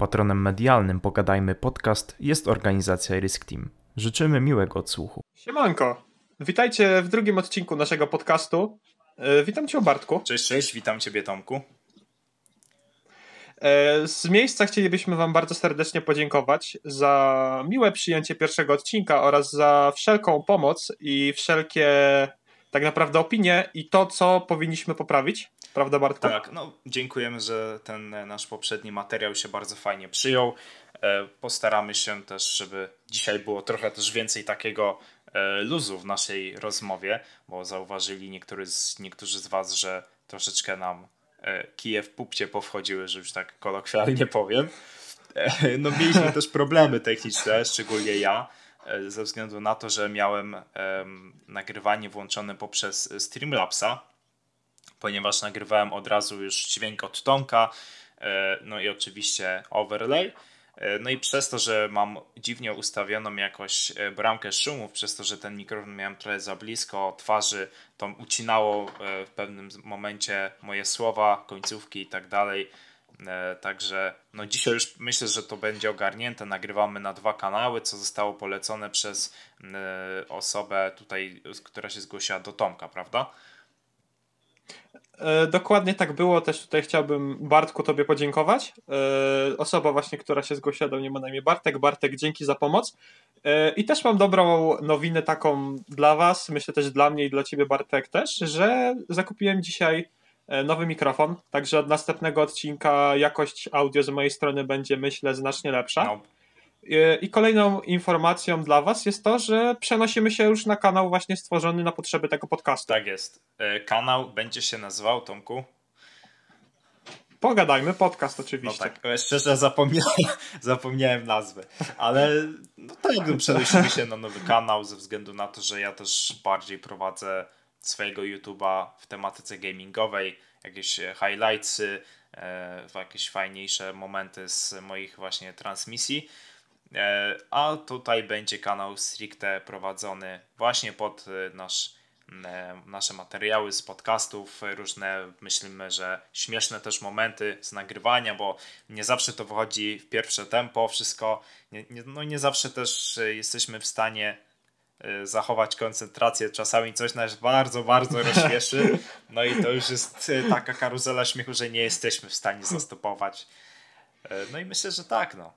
Patronem medialnym Pogadajmy Podcast jest organizacja Risk Team. Życzymy miłego odsłuchu. Siemanko, witajcie w drugim odcinku naszego podcastu. E, witam Cię, Bartku. Cześć, cześć, witam Ciebie, Tomku. E, z miejsca chcielibyśmy Wam bardzo serdecznie podziękować za miłe przyjęcie pierwszego odcinka oraz za wszelką pomoc i wszelkie tak naprawdę opinie i to, co powinniśmy poprawić. Prawda, Bartku? Tak, no dziękujemy, że ten nasz poprzedni materiał się bardzo fajnie przyjął. E, postaramy się też, żeby dzisiaj było trochę też więcej takiego e, luzu w naszej rozmowie, bo zauważyli niektórzy z, niektórzy z Was, że troszeczkę nam e, kije w pupcie powchodziły, że już tak kolokwialnie powiem. No mieliśmy też problemy techniczne, szczególnie ja, ze względu na to, że miałem nagrywanie włączone poprzez Streamlabsa, ponieważ nagrywałem od razu już dźwięk od Tomka, e, no i oczywiście overlay. E, no i przez to, że mam dziwnie ustawioną jakoś e, bramkę szumów, przez to, że ten mikrofon miałem trochę za blisko twarzy, to ucinało w pewnym momencie moje słowa, końcówki i tak dalej. Także no dzisiaj już myślę, że to będzie ogarnięte. Nagrywamy na dwa kanały, co zostało polecone przez osobę tutaj, która się zgłosiła do Tomka, prawda? E, dokładnie tak było. Też tutaj chciałbym Bartku Tobie podziękować. E, osoba właśnie, która się zgłosiła do mnie ma na imię Bartek. Bartek, dzięki za pomoc. E, I też mam dobrą nowinę taką dla Was, myślę też dla mnie i dla Ciebie Bartek też, że zakupiłem dzisiaj nowy mikrofon, także od następnego odcinka jakość audio z mojej strony będzie myślę znacznie lepsza. No i kolejną informacją dla Was jest to, że przenosimy się już na kanał właśnie stworzony na potrzeby tego podcastu. Tak jest. E, kanał będzie się nazywał, Tomku? Pogadajmy, podcast oczywiście. No tak, e, szczerze zapomniałem, zapomniałem nazwy, ale no tak, przenosimy się na nowy kanał ze względu na to, że ja też bardziej prowadzę swojego YouTube'a w tematyce gamingowej, jakieś highlightsy, e, jakieś fajniejsze momenty z moich właśnie transmisji. E, a tutaj będzie kanał stricte prowadzony właśnie pod e, nasz, e, nasze materiały z podcastów, różne myślimy, że śmieszne też momenty z nagrywania, bo nie zawsze to wychodzi w pierwsze tempo, wszystko, nie, nie, no nie zawsze też jesteśmy w stanie zachować koncentrację. Czasami coś nas bardzo, bardzo rozśmieszy. No i to już jest taka karuzela śmiechu, że nie jesteśmy w stanie zastopować. No i myślę, że tak, no.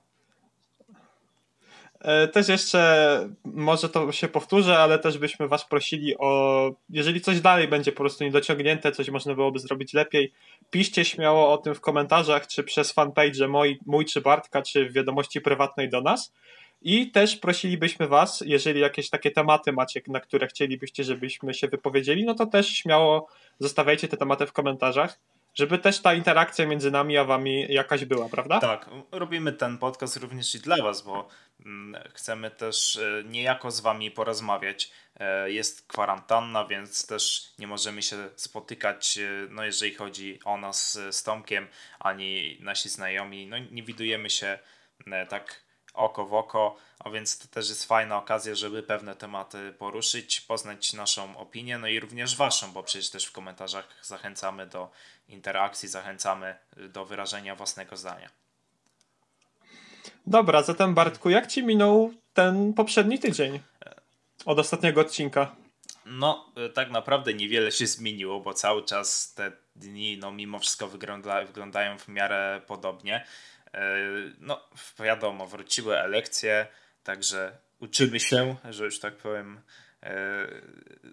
E, też jeszcze, może to się powtórzę, ale też byśmy Was prosili o, jeżeli coś dalej będzie po prostu niedociągnięte, coś można byłoby zrobić lepiej, piszcie śmiało o tym w komentarzach, czy przez fanpage mój, mój czy Bartka, czy w wiadomości prywatnej do nas. I też prosilibyśmy Was, jeżeli jakieś takie tematy macie, na które chcielibyście, żebyśmy się wypowiedzieli, no to też śmiało zostawiajcie te tematy w komentarzach żeby też ta interakcja między nami a wami jakaś była, prawda? Tak, robimy ten podcast również i dla was, bo mm, chcemy też e, niejako z wami porozmawiać. E, jest kwarantanna, więc też nie możemy się spotykać, e, no jeżeli chodzi o nas z Tomkiem, ani nasi znajomi, no nie widujemy się tak oko w oko, a więc to też jest fajna okazja, żeby pewne tematy poruszyć, poznać naszą opinię, no i również waszą, bo przecież też w komentarzach zachęcamy do interakcji, zachęcamy do wyrażenia własnego zdania. Dobra, zatem Bartku, jak ci minął ten poprzedni tydzień od ostatniego odcinka? No, tak naprawdę niewiele się zmieniło, bo cały czas te dni, no mimo wszystko wygląda, wyglądają w miarę podobnie. E, no, wiadomo, wróciły elekcje, także uczymy się, że już tak powiem e,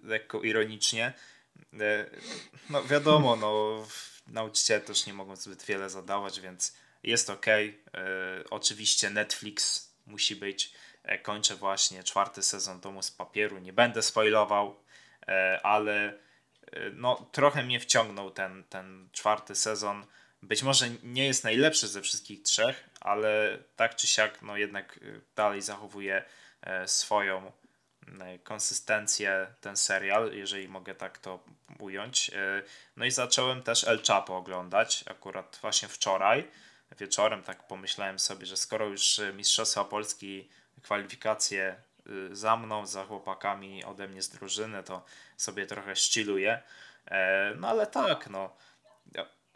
lekko ironicznie. E, no wiadomo, no nauczyciele też nie mogą zbyt wiele zadawać, więc jest ok. Oczywiście Netflix musi być. Kończę właśnie czwarty sezon Domu z Papieru. Nie będę spoilował, ale no, trochę mnie wciągnął ten, ten czwarty sezon być może nie jest najlepszy ze wszystkich trzech, ale tak czy siak, no jednak y, dalej zachowuje e, swoją e, konsystencję ten serial, jeżeli mogę tak to ująć. E, no i zacząłem też El Chapo oglądać, akurat właśnie wczoraj wieczorem, tak pomyślałem sobie, że skoro już Mistrzostwa Polski kwalifikacje y, za mną, za chłopakami ode mnie z drużyny, to sobie trochę ściluję. No ale tak, no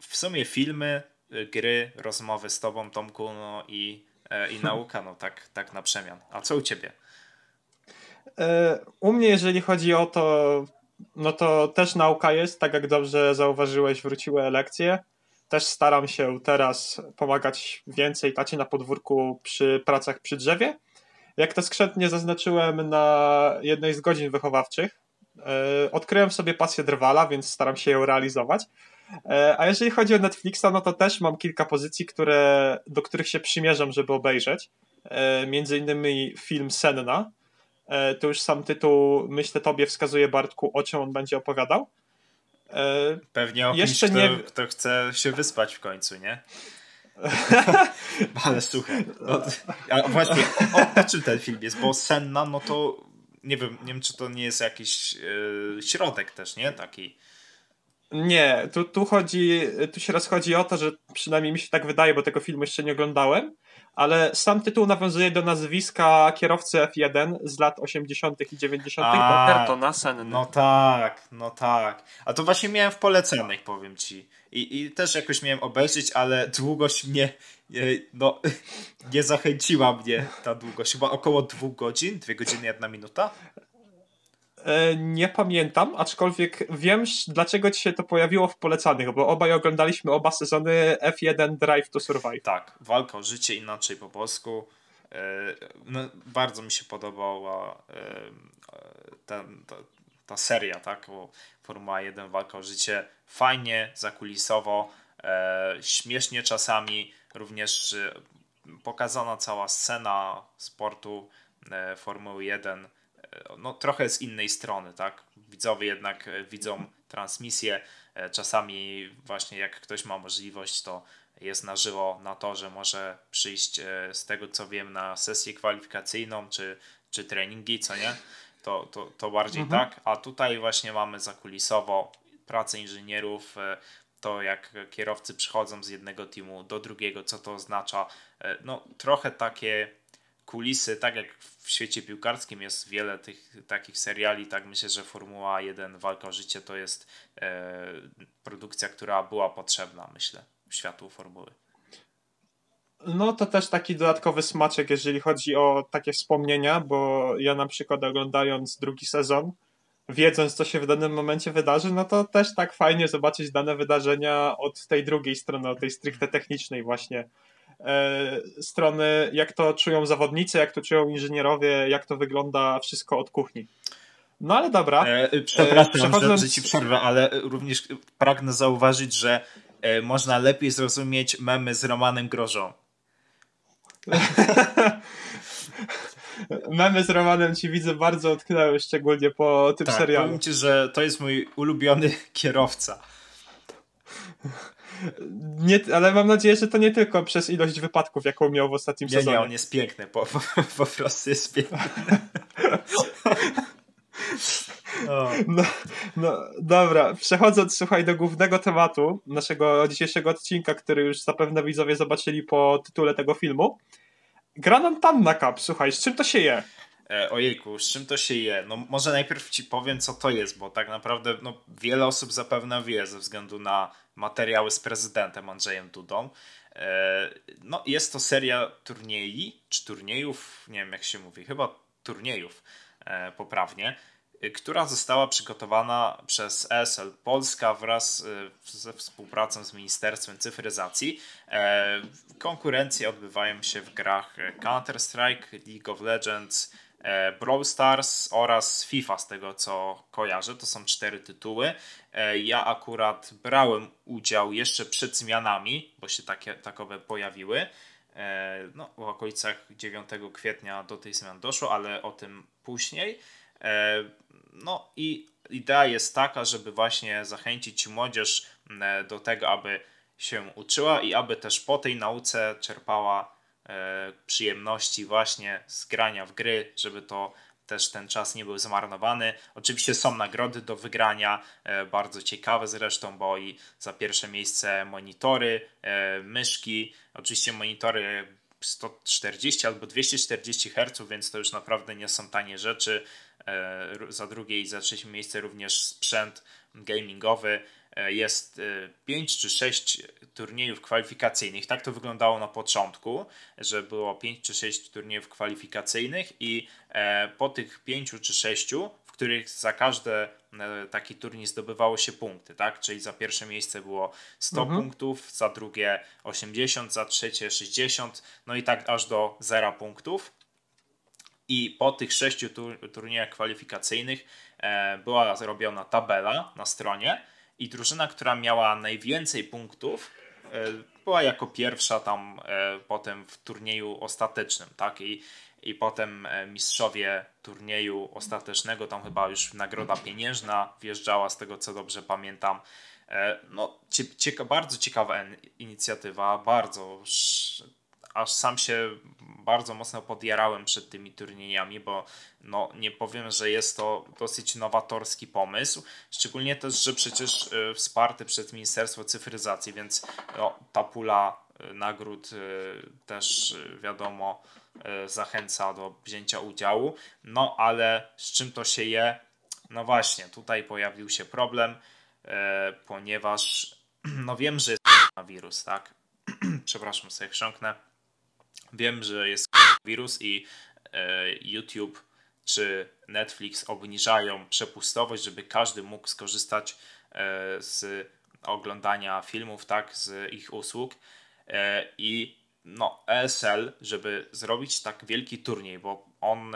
w sumie filmy gry, rozmowy z tobą, Tomku, no i, i nauka, no tak, tak na przemian. A co u ciebie? U mnie, jeżeli chodzi o to, no to też nauka jest, tak jak dobrze zauważyłeś, wróciły lekcje. Też staram się teraz pomagać więcej tacie na podwórku przy pracach przy drzewie. Jak to skrzętnie zaznaczyłem na jednej z godzin wychowawczych, e, odkryłem sobie pasję drwala, więc staram się ją realizować. E, a jeżeli chodzi o Netflixa, no to też mam kilka pozycji, które, do których się przymierzam, żeby obejrzeć. E, między innymi film Senna, E, to już sam tytuł, myślę, tobie wskazuje, Bartku, o czym on będzie opowiadał. Pewnie o Jeszcze kimś, nie... kto, kto chce się wyspać w końcu, nie? Ale słuchaj, no, a właśnie, o, o, czym ten film jest? Bo Senna, no to nie wiem, nie wiem czy to nie jest jakiś yy, środek też, nie? Taki. Nie, tu, tu chodzi, tu się rozchodzi o to, że przynajmniej mi się tak wydaje, bo tego filmu jeszcze nie oglądałem, ale sam tytuł nawiązuje do nazwiska kierowcy F1 z lat 80. i 90. Ayrtona Senny. No tak, no tak. A to właśnie miałem w polecanych, powiem ci. I, I też jakoś miałem obejrzeć, ale długość mnie no, nie zachęciła mnie ta długość. Chyba około dwóch godzin, dwie godziny, jedna minuta. E, nie pamiętam, aczkolwiek wiem, dlaczego ci się to pojawiło w polecanych, bo obaj oglądaliśmy oba sezony F1 Drive to Survive. Tak, walka o życie inaczej po polsku. E, no, bardzo mi się podobała e, ta, ta, ta seria, tak? Bo Formuła 1 walka o życie fajnie, zakulisowo, śmiesznie czasami, również pokazana cała scena sportu Formuły 1 no, trochę z innej strony, tak? Widzowie jednak e, widzą transmisję. E, czasami właśnie jak ktoś ma możliwość, to jest na żywo na to, że może przyjść e, z tego co wiem na sesję kwalifikacyjną czy, czy treningi, co nie? To, to, to bardziej mhm. tak. A tutaj właśnie mamy zakulisowo pracę inżynierów, to jak kierowcy przychodzą z jednego teamu do drugiego, co to oznacza. No trochę takie kulisy, tak jak w świecie piłkarskim jest wiele tych takich seriali, tak myślę, że Formuła 1 Walka o życie to jest e, produkcja, która była potrzebna, myślę, światu formuły. No to też taki dodatkowy smaczek, jeżeli chodzi o takie wspomnienia, bo ja na przykład oglądając drugi sezon, wiedząc co się w danym momencie wydarzy, no to też tak fajnie zobaczyć dane wydarzenia od tej drugiej strony, od tej stricte technicznej właśnie strony, jak to czują zawodnicy, jak to czują inżynierowie, jak to wygląda wszystko od kuchni. No ale dobra. E, e przepraszam, e, przechodząc... że, ci przerwę, ale również pragnę zauważyć, że e, można lepiej zrozumieć memy z Romanem Grożą. memy z Romanem ci widzę bardzo utknęły, szczególnie po tym tak, serialu. Powiem ci, że to jest mój ulubiony kierowca. Nie, ale mam nadzieję, że to nie tylko przez ilość wypadków, jaką miał w ostatnim nie, sezonie. Nie, on jest piękny, po, po, po prostu jest piękny. No, no, dobra, przechodząc słuchaj do głównego tematu naszego dzisiejszego odcinka, który już zapewne widzowie zobaczyli po tytule tego filmu. Gra nam Tanna Cup, słuchaj, z czym to się je? E, ojejku, z czym to się je? No może najpierw ci powiem, co to jest, bo tak naprawdę no, wiele osób zapewne wie ze względu na materiały z prezydentem Andrzejem Dudą. E, no, jest to seria czy turniejów, nie wiem jak się mówi, chyba turniejów e, poprawnie, e, która została przygotowana przez ESL Polska wraz ze współpracą z Ministerstwem Cyfryzacji. Konkurencje odbywają się w grach Counter-Strike, League of Legends, E, Brawl Stars oraz FIFA, z tego co kojarzę. To są cztery tytuły. E, ja akurat brałem udział jeszcze przed zmianami, bo się takie, takowe pojawiły. E, no, w okolicach 9 kwietnia do tej zmian doszło, ale o tym później. No i idea jest taka, żeby właśnie zachęcić młodzież do tego, aby się uczyła i aby też po tej nauce czerpała E, przyjemności właśnie z grania w gry, żeby to też ten czas nie był zmarnowany. Oczywiście są nagrody do wygrania, e, bardzo ciekawe zresztą, bo i za pierwsze miejsce monitory, e, myszki, oczywiście monitory 140 albo 240 Hz, więc to już naprawdę nie są tanie rzeczy. Za drugie i za trzecie miejsce również sprzęt gamingowy. Jest 5 czy 6 turniejów kwalifikacyjnych. Tak to wyglądało na początku, że było 5 czy 6 turniejów kwalifikacyjnych i po tych 5 czy 6, w których za każdy taki turniej zdobywało się punkty, tak? Czyli za pierwsze miejsce było 100 mhm. punktów, za drugie 80, za trzecie 60, no i tak aż do 0 punktów. I po tych sześciu tur turniejach kwalifikacyjnych e, była zrobiona tabela na stronie i drużyna, która miała najwięcej punktów, e, była jako pierwsza tam e, potem w turnieju ostatecznym, tak? I, i potem e, mistrzowie turnieju ostatecznego, tam chyba już nagroda pieniężna wjeżdżała, z tego co dobrze pamiętam. No, cieka bardzo ciekawa inicjatywa, bardzo aż sam się bardzo mocno podjarałem przed tymi turniejami, bo no, nie powiem, że jest to dosyć nowatorski pomysł. Szczególnie też, że przecież y, wsparty przez Ministerstwo Cyfryzacji, więc no, ta pula y, nagród y, też wiadomo zachęca do wzięcia udziału. No ale z czym to się je? No właśnie, tutaj pojawił się problem, ponieważ no wiem, że jest wirus, tak? Przepraszam, sobie chrząknę Wiem, że jest wirus i e, YouTube czy Netflix obniżają przepustowość, żeby każdy mógł skorzystać e, z oglądania filmów, tak, z ich usług. E, I no, ESL, żeby zrobić tak wielki turniej, bo on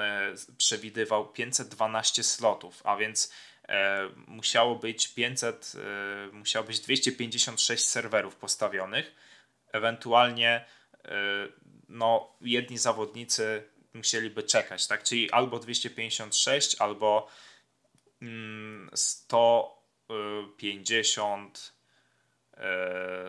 przewidywał 512 slotów, a więc musiało być 500, musiało być 256 serwerów postawionych, ewentualnie no, jedni zawodnicy musieliby czekać, tak? Czyli albo 256, albo 150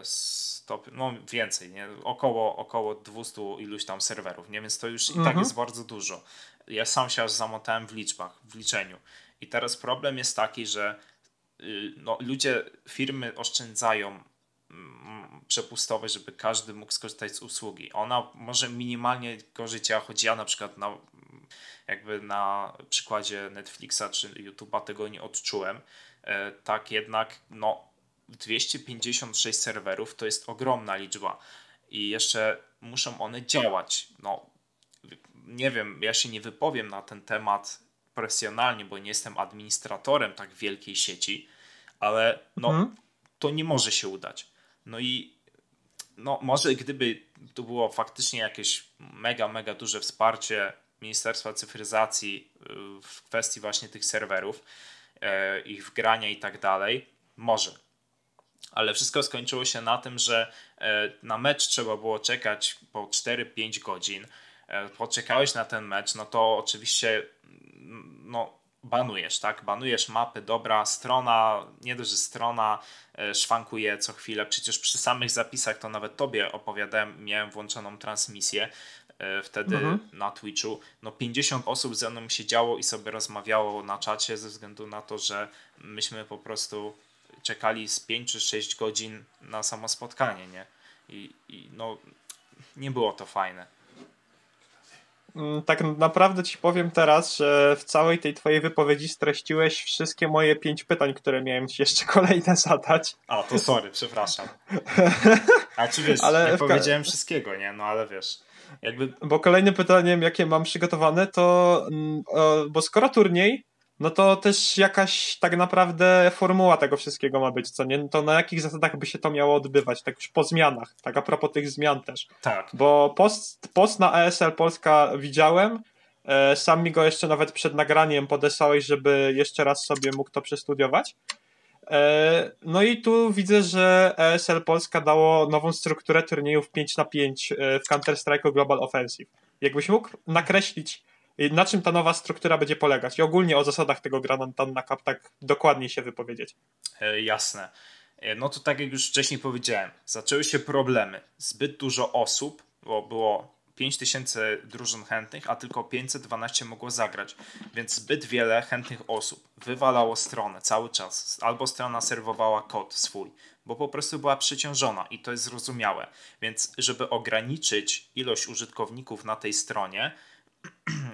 100, y, no więcej, nie? Około, około 200 iluś tam serwerów, nie? Więc to już i tak mhm. jest bardzo dużo. Ja sam się aż zamotałem w liczbach, w liczeniu. I teraz problem jest taki, że y, no, ludzie, firmy oszczędzają przepustowe, żeby każdy mógł skorzystać z usługi. Ona może minimalnie gorzej działa, choć ja na przykład na, jakby na przykładzie Netflixa czy YouTube'a tego nie odczułem. E, tak jednak no 256 serwerów to jest ogromna liczba i jeszcze muszą one działać. No nie wiem, ja się nie wypowiem na ten temat profesjonalnie, bo nie jestem administratorem tak wielkiej sieci, ale no, mhm. to nie może się udać. No i no, może gdyby to było faktycznie jakieś mega, mega duże wsparcie Ministerstwa Cyfryzacji y, w kwestii właśnie tych serwerów, e, ich wgrania i tak dalej, może. Ale wszystko skończyło się na tym, że e, na mecz trzeba było czekać po 4-5 godzin. E, poczekałeś na ten mecz, no to oczywiście no, banujesz, tak? Banujesz mapy, dobra, strona, nie dość, że strona e, szwankuje co chwilę, przecież przy samych zapisach to nawet tobie opowiadałem, miałem włączoną transmisję e, wtedy mhm. na Twitchu, no 50 osób ze mną siedziało i sobie rozmawiało na czacie ze względu na to, że myśmy po prostu czekali z 5 czy 6 godzin na samo spotkanie, nie? I, i no nie było to fajne. Mm, tak naprawdę ci powiem teraz, że w całej tej twojej wypowiedzi streściłeś wszystkie moje pięć pytań, które miałem ci jeszcze kolejne zadać. A, to sorry, przepraszam. A czy wiesz, ale nie powiedziałem wszystkiego, nie? No ale wiesz. Jakby... Bo kolejnym pytaniem, jakie mam przygotowane, to mm, bo skoro turniej, no to też jakaś tak naprawdę formuła tego wszystkiego ma być, co nie? To na jakich zasadach by się to miało odbywać, tak już po zmianach, tak a propos tych zmian też. Tak. Bo post, post na ESL Polska widziałem, e, sam mi go jeszcze nawet przed nagraniem podesłałeś, żeby jeszcze raz sobie mógł to przestudiować. E, no i tu widzę, że ESL Polska dało nową strukturę turniejów 5 na 5 e, w Counter-Strike Global Offensive. Jakbyś mógł nakreślić na czym ta nowa struktura będzie polegać i ogólnie o zasadach tego Granatana Cup tak dokładniej się wypowiedzieć. E, jasne. E, no to tak jak już wcześniej powiedziałem, zaczęły się problemy. Zbyt dużo osób, bo było 5000 drużyn chętnych, a tylko 512 mogło zagrać, więc zbyt wiele chętnych osób wywalało stronę cały czas, albo strona serwowała kod swój, bo po prostu była przeciążona i to jest zrozumiałe. Więc żeby ograniczyć ilość użytkowników na tej stronie,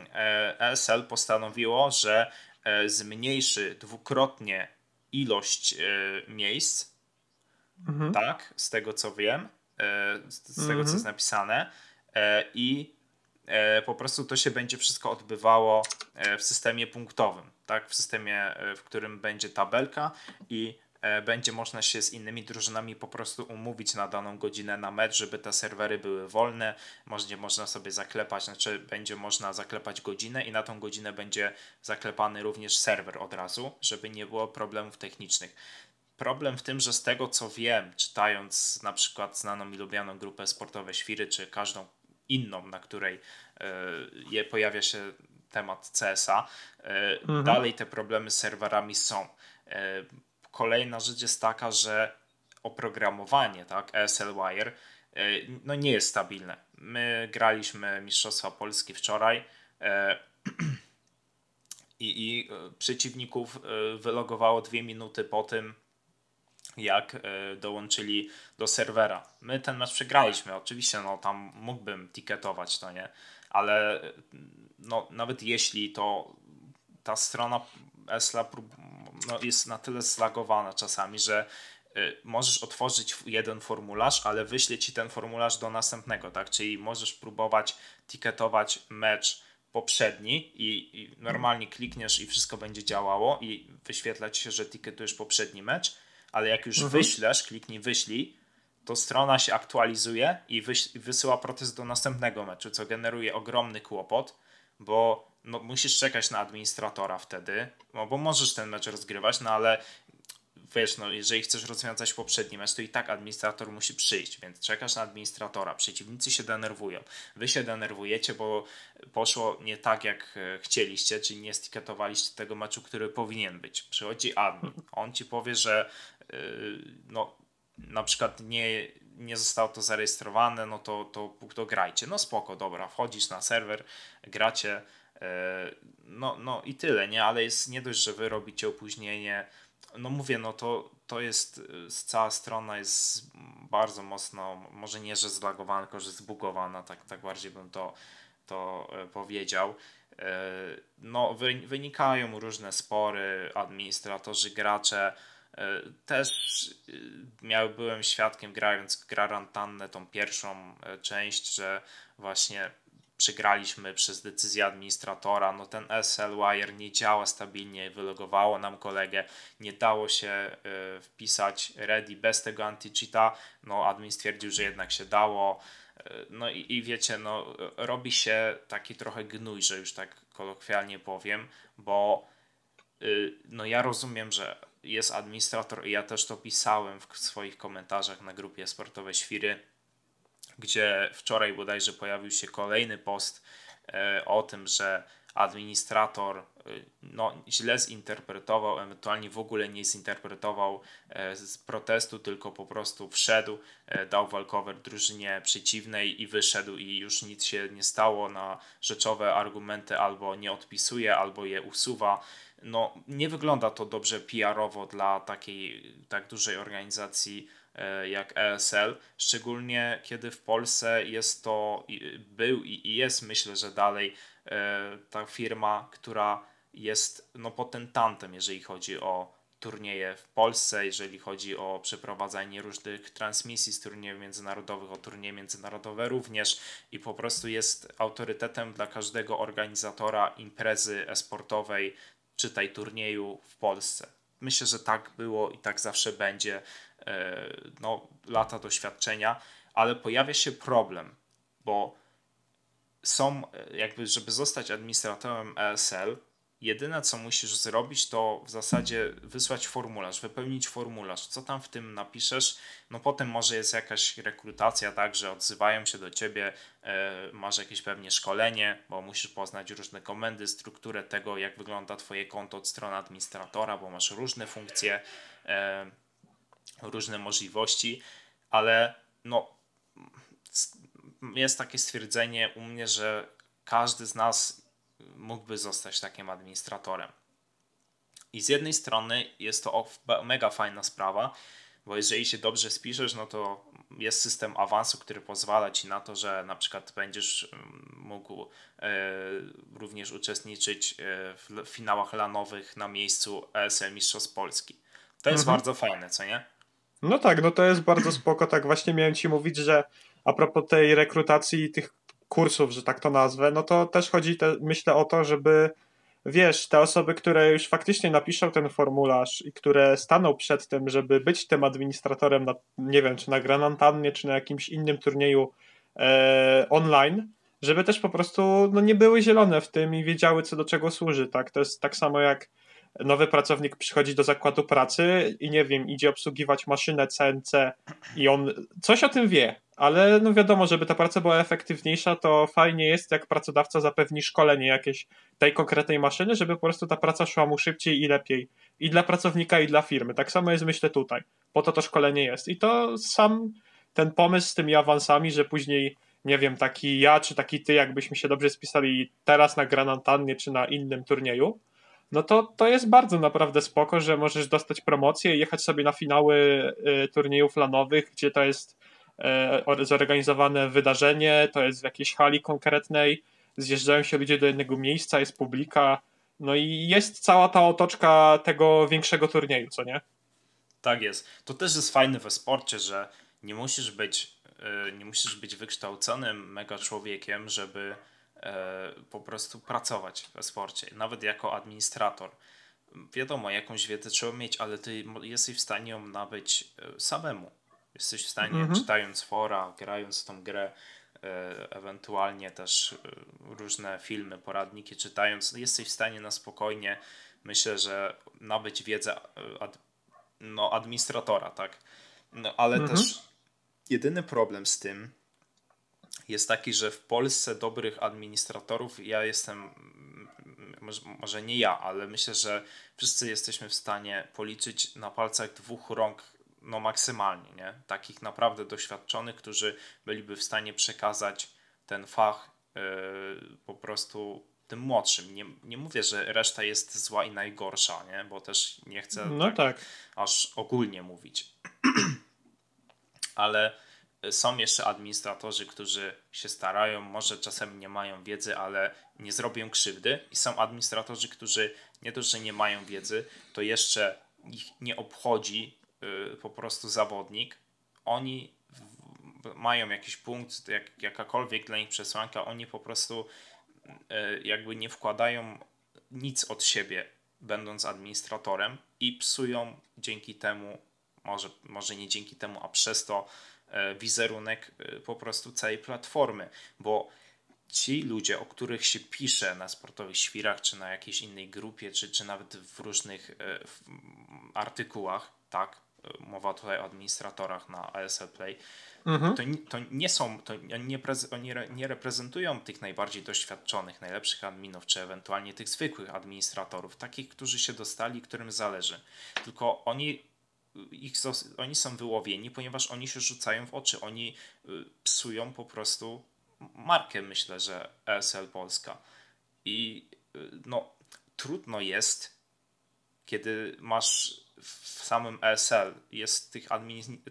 ESL postanowiło, że e, zmniejszy dwukrotnie ilość miejsc, Mhm. tak, z tego co wiem, z tego co Mhm. jest napisane i po prostu to się będzie wszystko odbywało w systemie punktowym, tak, w systemie, w którym będzie tabelka i E, będzie można się z innymi drużynami po prostu umówić na daną godzinę na mecz, żeby te serwery były wolne. Będzie można sobie zaklepać, znaczy będzie można zaklepać godzinę i na tą godzinę będzie zaklepany również serwer od razu, żeby nie było problemów technicznych. Problem w tym, że z tego co wiem, czytając na przykład znaną i lubianą grupę sportowe Świry, czy każdą inną, na której je, pojawia się temat CSA, mhm. dalej te problemy z serwerami są kolejna rzecz jest taka, że oprogramowanie, tak, ESL Wire, e, no nie jest stabilne. My graliśmy Mistrzostwa Polski wczoraj e, i, i e, przeciwników wylogowało dwie minuty po tym, jak dołączyli do serwera. My ten mecz przegraliśmy, oczywiście, no tam mógłbym tiketować, to nie, ale no, nawet jeśli to ta strona Esla no, jest na tyle zlagowana czasami, że y, możesz otworzyć jeden formularz, ale wyśle ci ten formularz do następnego, tak? Czyli możesz próbować tiketować mecz poprzedni i, i normalnie klikniesz i wszystko będzie działało i wyświetla ci się, że tiketujesz poprzedni mecz, ale jak już mhm. wyślesz, kliknij wyślij, to strona się aktualizuje i wysyła protest do następnego meczu, co generuje ogromny kłopot, bo no, musisz czekać na administratora wtedy, no, bo możesz ten mecz rozgrywać, no ale wiesz, no, jeżeli chcesz rozwiązać poprzedni mecz, to i tak administrator musi przyjść, więc czekasz na administratora, przeciwnicy się denerwują, wy się denerwujecie, bo poszło nie tak, jak e, chcieliście, czyli nie stiketowaliście tego meczu, który powinien być. Przychodzi admin, on ci powie, że yy, no, na przykład nie, nie zostało to zarejestrowane, no to, to, to grajcie. No spoko, dobra, wchodzisz na serwer, gracie, no, no i tyle, nie? Ale jest nie dość, że wy robicie opóźnienie. No mówię, no to, to jest, e, cała strona jest bardzo mocno, może nie, że zlagowana, tylko że zbugowana, tak, tak bardziej bym to, to e, powiedział. No, wynikają różne spory, administratorzy, gracze. Też miał, byłem świadkiem grając Grarantannę, tą pierwszą część, że właśnie przegraliśmy przez decyzję administratora, no ten SL Wire nie działa stabilnie, wylogowało nam kolegę, nie dało się y, wpisać ready bez tego anti-cheata, no admin stwierdził, że jednak się dało, y, no i, i wiecie, no robi się taki trochę gnój, że już tak kolokwialnie powiem, bo y, no ja rozumiem, że jest administrator i ja też to pisałem w swoich komentarzach na grupie sportowej Świry, gdzie wczoraj bodajże pojawił się kolejny post e, o tym, że administrator e, no, źle zinterpretował, ewentualnie w ogóle nie zinterpretował e, z protestu, tylko po prostu wszedł, dał walkover drużynie przeciwnej i wyszedł i już nic się nie stało na rzeczowe argumenty albo nie odpisuje, albo je usuwa. No, nie wygląda to dobrze PR-owo dla takiej tak dużej organizacji jak ESL, szczególnie kiedy w Polsce jest to, był i jest myślę, że dalej e, ta firma, która jest no, potentantem, jeżeli chodzi o turnieje w Polsce, jeżeli chodzi o przeprowadzanie różnych transmisji z turniejów międzynarodowych, o turnieje międzynarodowe również i po prostu jest autorytetem dla każdego organizatora imprezy esportowej, czytaj turnieju w Polsce. Myślę, że tak było i tak zawsze będzie. E, no, lata doświadczenia, ale pojawia się problem, bo są, e, jakby, żeby zostać administratorem ESL, jedyne co musisz zrobić, to w zasadzie wysłać formularz, wypełnić formularz. Co tam w tym napiszesz? No potem może jest jakaś rekrutacja, tak, że odzywają się do ciebie, e, masz jakieś pewnie szkolenie, bo musisz poznać różne komendy, strukturę tego, jak wygląda twoje konto od strony administratora, bo masz różne funkcje. Różne możliwości, ale no, jest takie stwierdzenie u mnie, że każdy z nas mógłby zostać takim administratorem. I z jednej strony jest to mega fajna sprawa, bo jeżeli się dobrze spiszesz, no to jest system awansu, który pozwala ci na to, że na przykład będziesz mm, mógł e, również uczestniczyć e, w finałach lanowych na miejscu ESL Mistrzostw Polski To jest mhm. bardzo fajne, co nie? No tak, no to jest bardzo spoko. Tak właśnie miałem ci mówić, że a propos tej rekrutacji tych kursów, że tak to nazwę, no to też chodzi, te, myślę o to, żeby wiesz, te osoby, które już faktycznie napiszą ten formularz i które staną przed tym, żeby być tym administratorem, na, nie wiem, czy na Granantannie, czy na jakimś innym turnieju e, online, żeby też po prostu no, nie były zielone w tym i wiedziały, co do czego służy. Tak? To jest tak samo jak nowy pracownik przychodzi do zakładu pracy i nie wiem, idzie obsługiwać maszynę CNC i on coś o tym wie, ale no wiadomo, żeby ta praca była efektywniejsza, to fajnie jest, jak pracodawca zapewni szkolenie jakieś tej konkretnej maszyny, żeby po prostu ta praca szła mu szybciej i lepiej. I dla pracownika, i dla firmy. Tak samo jest myślę tutaj. Po to to szkolenie jest. I to sam ten pomysł z tymi awansami, że później nie wiem, taki ja czy taki ty, jakbyśmy się dobrze spisali teraz na Granantannie czy na innym turnieju, no to to jest bardzo naprawdę spoko, że możesz dostać promocję i jechać sobie na finały y, turniejów lanowych, gdzie to jest y, zorganizowane wydarzenie, to jest w jakiejś hali konkretnej, zjeżdżają się ludzie do jednego miejsca, jest publika, no i jest cała ta otoczka tego większego turnieju, co nie? Tak jest. To też jest fajne we sporcie, że nie musisz być, y, nie musisz być wykształconym mega człowiekiem, żeby E, po prostu pracować w sporcie, nawet jako administrator. Wiadomo, jakąś wiedzę trzeba mieć, ale ty jesteś w stanie ją nabyć e, samemu. Jesteś w stanie, mhm. czytając fora, grając w tą grę, e, ewentualnie też różne filmy, poradniki czytając, jesteś w stanie na spokojnie, myślę, że nabyć wiedzę ad, no, administratora, tak? No, ale mhm. też jedyny problem z tym, jest taki, że w Polsce dobrych administratorów, ja jestem, może nie ja, ale myślę, że wszyscy jesteśmy w stanie policzyć na palcach dwóch rąk no maksymalnie, nie? Takich naprawdę doświadczonych, którzy byliby w stanie przekazać ten fach yy, po prostu tym młodszym. Nie, nie mówię, że reszta jest zła i najgorsza, nie? Bo też nie chcę no tak, tak. aż ogólnie mówić. ale są jeszcze administratorzy, którzy się starają, może czasem nie mają wiedzy, ale nie zrobią krzywdy. I są administratorzy, którzy nie to, że nie mają wiedzy, to jeszcze ich nie obchodzi y, po prostu zawodnik. Oni mają jakiś punkt, jak, jakakolwiek dla nich przesłanka, oni po prostu y, jakby nie wkładają nic od siebie, będąc administratorem i psują dzięki temu, może, może nie dzięki temu, a przez to wizerunek e, po prostu całej platformy, bo ci ludzie, o których się pisze na sportowych świrach, czy na jakiejś innej grupie, czy, czy nawet w różnych e, artykułach, tak, mowa tutaj o administratorach na ASL Play, mhm. to, to, nie są, to nie, oni nie reprezentują tych najbardziej doświadczonych, najlepszych adminów, czy ewentualnie tych zwykłych administratorów, takich, którzy się dostali, którym zależy. Tylko oni ich, oni są wyłowieni, ponieważ oni się rzucają w oczy. Oni y, psują po prostu markę, myślę, że ESL Polska. I y, no, trudno jest, kiedy masz w samym ESL jest tych,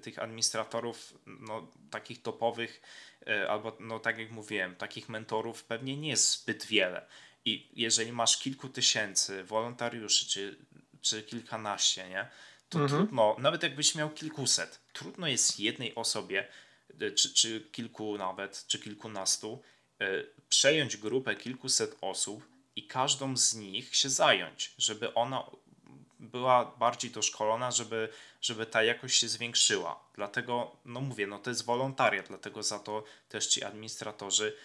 tych administratorów no, takich topowych, y, albo no, tak jak mówiłem, takich mentorów pewnie nie jest zbyt wiele. I jeżeli masz kilku tysięcy wolontariuszy, czy, czy kilkanaście, nie? To mhm. trudno, nawet jakbyś miał kilkuset, trudno jest jednej osobie, e, czy, czy kilku nawet, czy kilkunastu, e, przejąć grupę kilkuset osób i każdą z nich się zająć, żeby ona była bardziej doszkolona, żeby, żeby ta jakość się zwiększyła. Dlatego, no mówię, no to jest wolontariat, dlatego za to też ci administratorzy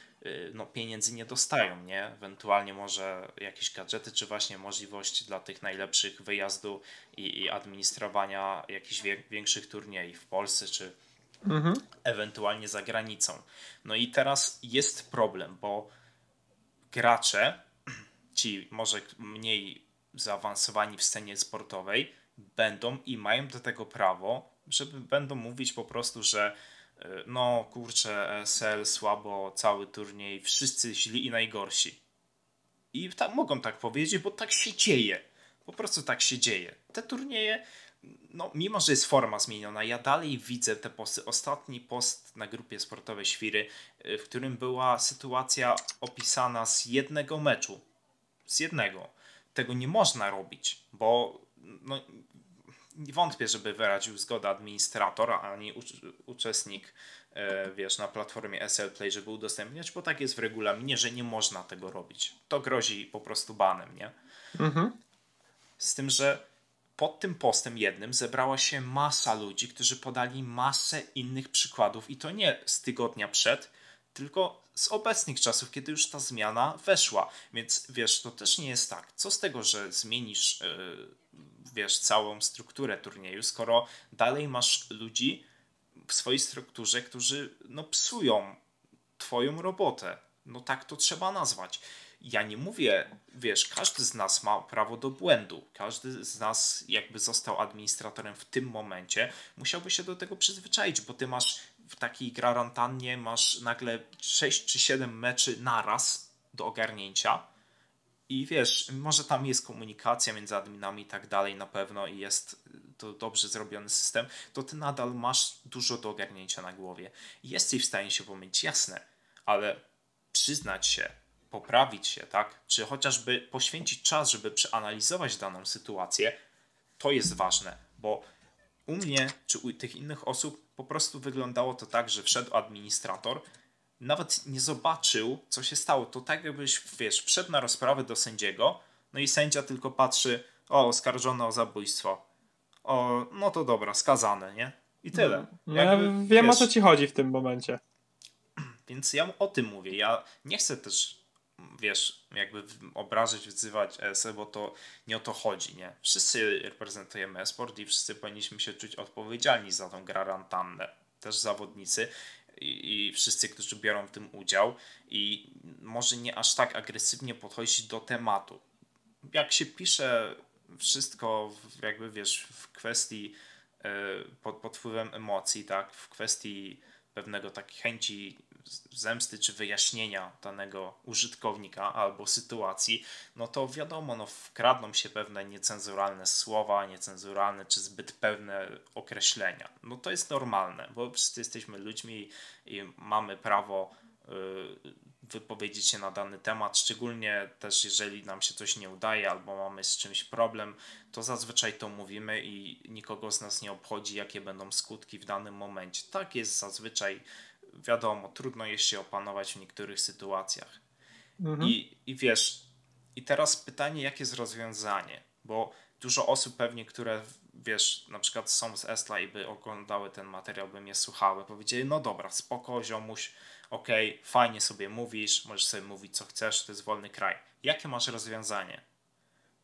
no, pieniędzy nie dostają, nie? Ewentualnie może jakieś gadżety, czy właśnie możliwości dla tych najlepszych wyjazdu i, i administrowania jakichś wie, większych turniejów w Polsce, czy mhm. ewentualnie za granicą. No i teraz jest problem, bo gracze, ci może mniej zaawansowani w scenie sportowej, będą i mają do tego prawo, żeby będą mówić po prostu, że no kurczę, ESL słabo, cały turniej, wszyscy źli i najgorsi. I tak mogą tak powiedzieć, bo tak się dzieje. Po prostu tak się dzieje. Te turnieje, no mimo że jest forma zmieniona, ja dalej widzę te posty. Ostatni post na grupie sportowej Świry, e, w którym była sytuacja opisana z jednego meczu. Z jednego. Tego nie można robić, bo no, wątpię, żeby wyraził zgodę administrator, ani uczestnik, e, wiesz, na platformie SL Play, żeby udostępniać, bo tak jest w regulaminie, że nie można tego robić. To grozi po prostu banem, nie? Mhm. Z tym, że pod tym postem jednym zebrała się masa ludzi, którzy podali masę innych przykładów i to nie z tygodnia przed, tylko z obecnych czasów, kiedy już ta zmiana weszła. Więc wiesz, to też nie jest tak. Co z tego, że zmienisz, yy, wiesz, całą strukturę turnieju, skoro dalej masz ludzi w swojej strukturze, którzy no, psują twoją robotę. No tak to trzeba nazwać ja nie mówię, wiesz, każdy z nas ma prawo do błędu. Każdy z nas, jakby został administratorem w tym momencie, musiałby się do tego przyzwyczaić, bo ty masz w takiej gwarantannie masz nagle 6 czy 7 meczy naraz do ogarnięcia. I wiesz, może tam jest komunikacja między adminami i tak dalej, na pewno i jest to dobrze zrobiony system, to ty nadal masz dużo do ogarnięcia na głowie. Jesteś w stanie się pomylić, jasne, ale przyznać się, poprawić się, tak? Czy chociażby poświęcić czas, żeby przeanalizować daną sytuację, to jest ważne, bo u mnie czy u tych innych osób po prostu wyglądało to tak, że wszedł administrator, nawet nie zobaczył, co się stało. To tak jakbyś, wiesz, wszedł na rozprawę do sędziego, no i sędzia tylko patrzy, o, oskarżony o zabójstwo. O, no to dobra, skazane, nie? I tyle. No, ja wiem wiesz, o co ci chodzi w tym momencie. Więc ja o tym mówię. Ja nie chcę też wiesz, jakby obrażać, wyzywać ESE, bo to nie o to chodzi, nie? Wszyscy reprezentujemy esport i wszyscy powinniśmy się czuć odpowiedzialni za tą gwarantannę. Też zawodnicy i, wszyscy, którzy biorą w tym udział i może nie aż tak agresywnie podchodzić do tematu. Jak się pisze wszystko jakby, wiesz, w kwestii e, pod, pod wpływem emocji, tak, w kwestii pewnego takiej chęci zemsty czy wyjaśnienia danego użytkownika albo sytuacji, no to wiadomo, no wkradną się pewne niecenzuralne słowa, niecenzuralne czy zbyt pewne określenia. No to jest normalne, bo wszyscy jesteśmy ludźmi i mamy prawo y, wypowiedzieć się na dany temat, szczególnie też jeżeli nam się coś nie udaje albo mamy z czymś problem, to zazwyczaj to mówimy i nikogo z nas nie obchodzi, jakie będą skutki w danym momencie. Tak jest zazwyczaj wiadomo, trudno jest się opanować w niektórych sytuacjach. Mhm. I, I wiesz, i teraz pytanie, jakie jest rozwiązanie? Bo dużo osób pewnie, które wiesz, na przykład są z Esla i by oglądały ten materiał, by mnie słuchały, powiedzieli, no dobra, spoko, ziomuś, okej, okay, fajnie sobie mówisz, możesz sobie mówić co chcesz, to jest wolny kraj. Jakie masz rozwiązanie?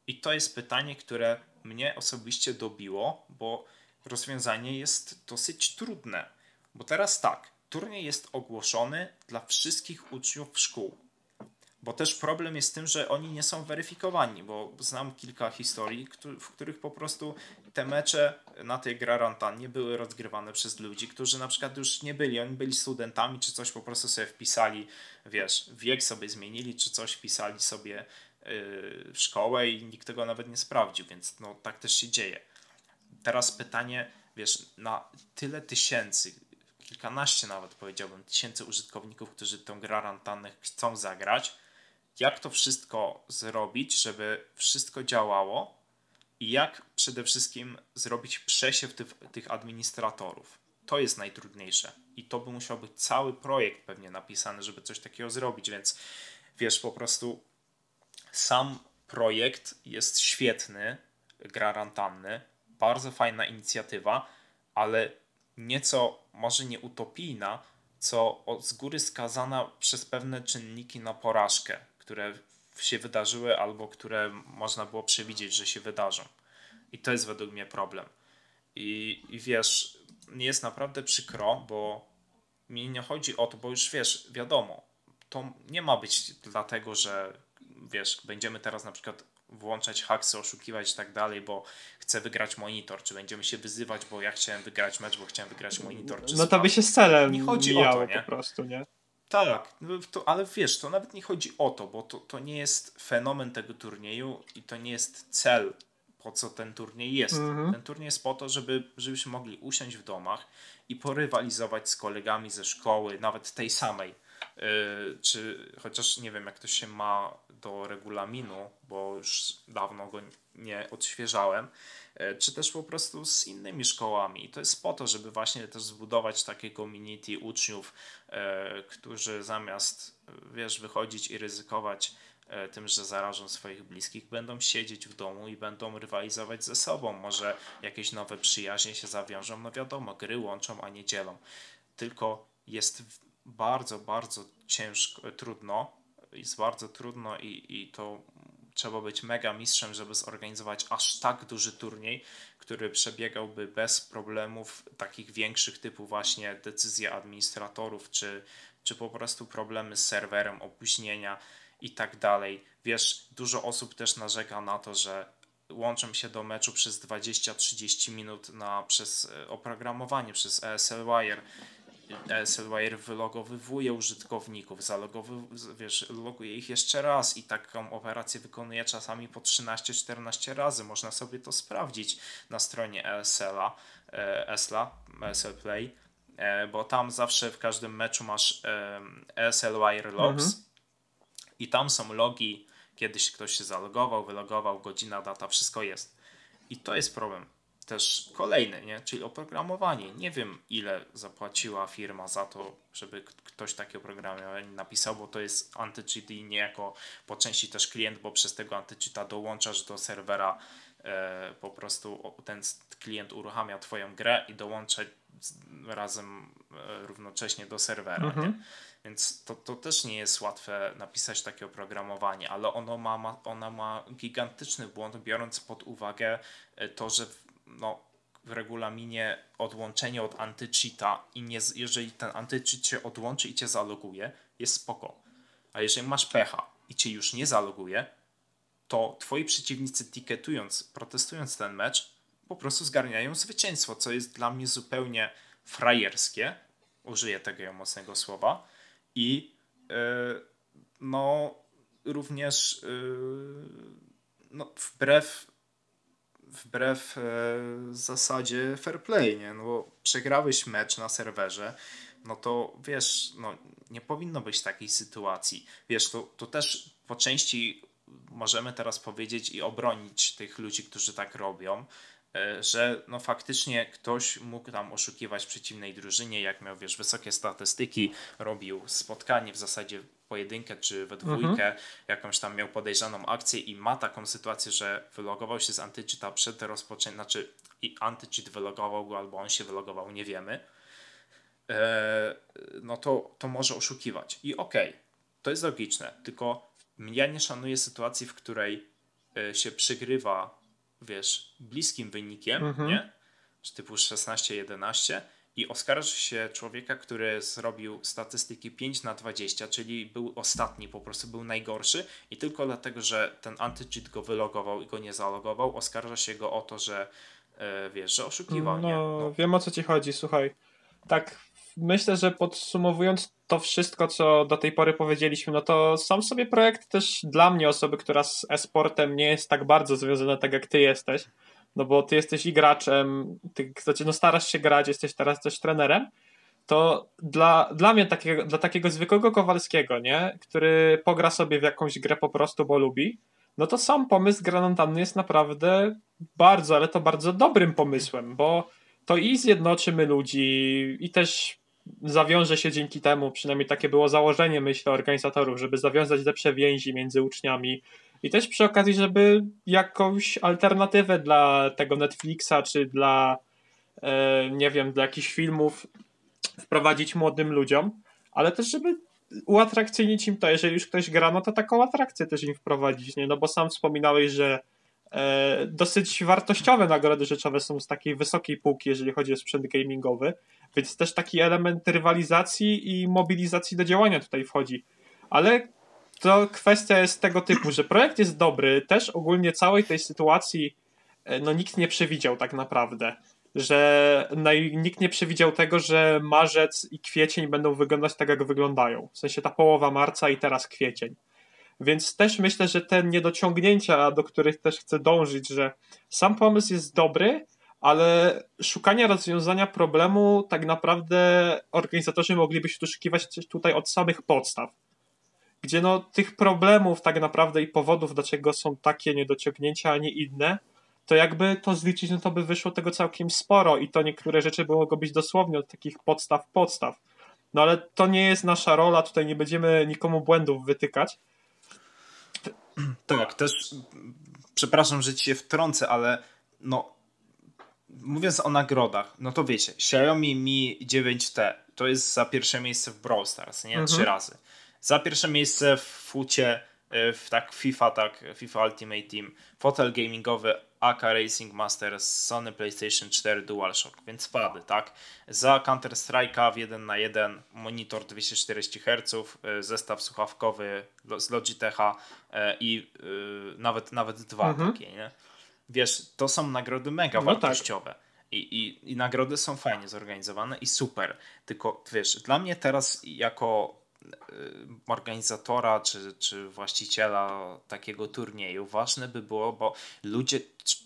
I to jest pytanie, które mnie osobiście dobiło, bo rozwiązanie jest dosyć trudne. Bo teraz tak, turniej jest ogłoszony dla wszystkich uczniów szkół. Bo też problem jest tym, że oni nie są weryfikowani, bo znam kilka historii, w których po prostu te mecze na tej gwarantannie były rozgrywane przez ludzi, którzy na przykład już nie byli, oni byli studentami czy coś, po prostu sobie wpisali, wiesz, wiek sobie zmienili, czy coś wpisali sobie yy, szkołę i nikt tego nawet nie sprawdził, więc no tak też się dzieje. Teraz pytanie, wiesz, na tyle tysięcy kilkanaście nawet powiedziałbym tysięcy użytkowników, którzy tę grę chcą zagrać. Jak to wszystko zrobić, żeby wszystko działało i jak przede wszystkim zrobić przesiew tych, tych administratorów. To jest najtrudniejsze i to by musiał być cały projekt pewnie napisany, żeby coś takiego zrobić, więc wiesz, po prostu sam projekt jest świetny, gra bardzo fajna inicjatywa, ale nieco może nie utopijna, co z góry skazana przez pewne czynniki na porażkę, które się wydarzyły albo które można było przewidzieć, że się wydarzą. I to jest według mnie problem. I, i wiesz, mi jest naprawdę przykro, bo mi nie chodzi o to, bo już wiesz, wiadomo, to nie ma być dlatego, że wiesz, będziemy teraz na przykład włączać haksy, oszukiwać i tak dalej, bo chcę wygrać monitor, czy będziemy się wyzywać, bo ja chciałem wygrać mecz, bo chciałem wygrać monitor. No to by się z celem nie chodzi o to, nie? po prostu, nie? Tak, no to, ale wiesz, to nawet nie chodzi o to, bo to, to nie jest fenomen tego turnieju i to nie jest cel, po co ten turniej jest. Mhm. Ten turniej jest po to, żeby, żebyśmy mogli usiąść w domach i porywalizować z kolegami ze szkoły, nawet tej samej, czy chociaż nie wiem, jak to się ma do regulaminu, bo już dawno go nie odświeżałem, czy też po prostu z innymi szkołami. I to jest po to, żeby właśnie też zbudować takie community uczniów, którzy zamiast, wiesz, wychodzić i ryzykować E, tym, że zarażą swoich bliskich, będą siedzieć w domu i będą rywalizować ze sobą. Może jakieś nowe przyjaźnie się zawiążą, no wiadomo, gry łączą, a nie dzielą. Tylko jest bardzo, bardzo ciężko, trudno, jest bardzo trudno i, i to trzeba być mega mistrzem, żeby zorganizować aż tak duży turniej, który przebiegałby bez problemów takich większych typu właśnie decyzje administratorów, czy, czy po prostu problemy z serwerem, opóźnienia i tak dalej. Wiesz, dużo osób też narzeka na to, że łączą się do meczu przez 20-30 minut na, przez e, oprogramowanie, przez ESL Wire. ESL Wire wylogowywuje użytkowników, wiesz, loguje ich jeszcze raz i taką operację wykonuje czasami po 13-14 razy. Można sobie to sprawdzić na stronie ESL-a, ESL-a, ESL Play, e, bo tam zawsze w każdym meczu masz ESL Wire Logs, mhm i tam są logi, kiedyś ktoś się zalogował, wylogował, godzina, data, wszystko jest. I to jest problem. Też kolejny, nie? czyli oprogramowanie. Nie wiem, ile zapłaciła firma za to, żeby ktoś takie oprogramowanie napisał, bo to jest anti-cheat i niejako po części też klient, bo przez tego anti-cheata dołączasz do serwera e, po prostu ten klient uruchamia twoją grę i dołącza razem e, równocześnie do serwera. Mhm. Więc to, to też nie jest łatwe napisać takie oprogramowanie, ale ono ma, ma, ona ma gigantyczny błąd, biorąc pod uwagę e, to, że no, w regulaminie odłączenie od antycheata i nie, jeżeli ten antycheat się odłączy i cię zaloguje, jest spoko. A jeżeli masz pecha i cię już nie zaloguje, to twoi przeciwnicy tiketując, protestując ten mecz, po prostu zgarniają zwycięstwo, co jest dla mnie zupełnie frajerskie. Użyję tego mocnego słowa i e, no również e, no, wbrew wbrew e, zasadzie fair play, nie? No bo przegrałeś mecz na serwerze, no to wiesz, no nie powinno być takiej sytuacji. Wiesz, to, to też po części możemy teraz powiedzieć i obronić tych ludzi, którzy tak robią, E, że no faktycznie ktoś mógł tam oszukiwać przeciwnej drużynie, jak miał wiesz, wysokie statystyki, robił spotkanie w zasadzie pojedynkę czy we dwójkę, mhm. jakąś tam miał podejrzaną akcję i ma taką sytuację, że wylogował się z antycheata przed rozpoczęciem, znaczy i antycheat wylogował go albo on się wylogował, nie wiemy, e, no to, to może oszukiwać. I okej, okay, to jest logiczne, tylko ja nie szanuję sytuacji, w której e, się przygrywa wiesz, bliskim wynikiem, mhm. nie? Typu 16-11 i oskarży się człowieka, który zrobił statystyki 5 na 20, czyli był ostatni, po prostu był najgorszy i tylko dlatego, że ten antycheat go wylogował i go nie zalogował, oskarża się go o to, że yy, wiesz, że oszukiwał. No, no, wiem o co ci chodzi, słuchaj. Tak, myślę, że podsumowując to wszystko, co do tej pory powiedzieliśmy, no to sam sobie projekt też dla mnie, osoby, która z e-sportem nie jest tak bardzo związana, tak jak ty jesteś, no bo ty jesteś i graczem, ty znaczy, no starasz się grać, jesteś teraz też trenerem, to dla, dla mnie, takiego, dla takiego zwykłego Kowalskiego, nie, który pogra sobie w jakąś grę po prostu, bo lubi, no to sam pomysł granatany jest naprawdę bardzo, ale to bardzo dobrym pomysłem, bo to i zjednoczymy ludzi i też zawiąże się dzięki temu, przynajmniej takie było założenie, myślę, organizatorów, żeby zawiązać lepsze więzi między uczniami i też przy okazji, żeby jakąś alternatywę dla tego Netflixa, czy dla, e, nie wiem, dla jakichś filmów wprowadzić młodym ludziom, ale też, żeby uatrakcyjnić im to, jeżeli już ktoś gra, no to taką atrakcję też im wprowadzić, nie? No bo sam wspominałeś, że e, dosyć wartościowe nagrody rzeczowe są z takiej wysokiej półki, jeżeli chodzi o sprzęt gamingowy, więc też taki element rywalizacji i mobilizacji do działania tutaj wchodzi. Ale to kwestia jest tego typu, że projekt jest dobry, też ogólnie całej tej sytuacji e, no nikt nie przewidział tak naprawdę. Że nikt nie przewidział tego, że marzec i kwiecień będą wyglądać tak, jak wyglądają. W sensie ta połowa marca i teraz kwiecień. Więc też myślę, że te niedociągnięcia, do których też chcę dążyć, że sam pomysł jest dobry, ale szukanie rozwiązania problemu tak naprawdę organizatorzy mogliby się doszukiwać tutaj od samych podstaw. Gdzie no tych problemów tak naprawdę i powodów, dlaczego są takie niedociągnięcia, a nie inne, to jakby to zliczyć, no to by wyszło tego całkiem sporo i to niektóre rzeczy by mogły być dosłownie od takich podstaw podstaw. No ale to nie jest nasza rola, tutaj nie będziemy nikomu błędów wytykać. Tak, też przepraszam, że ci się wtrącę, ale no mówiąc o nagrodach, no to wiecie, Xiaomi Mi 9T to jest za pierwsze miejsce w Brawl Stars, nie? Mhm. Trzy razy. Za pierwsze miejsce w fucie, e, w tak FIFA, tak FIFA Ultimate Team, fotel gamingowy AK Racing Masters, Sony PlayStation 4 DualShock, więc wady, tak? Za Counter Strike'a w 1 na 1 monitor 240 Hz, e, zestaw słuchawkowy z Logitecha e, i nawet, nawet dwa mhm. takie, nie? Wiesz, to są nagrody mega no tak. wartościowe. Tak. I, i, I nagrody są fajnie zorganizowane i super. Tylko wiesz, dla mnie teraz jako organizatora czy, czy właściciela takiego turnieju ważne by było, bo ludzie,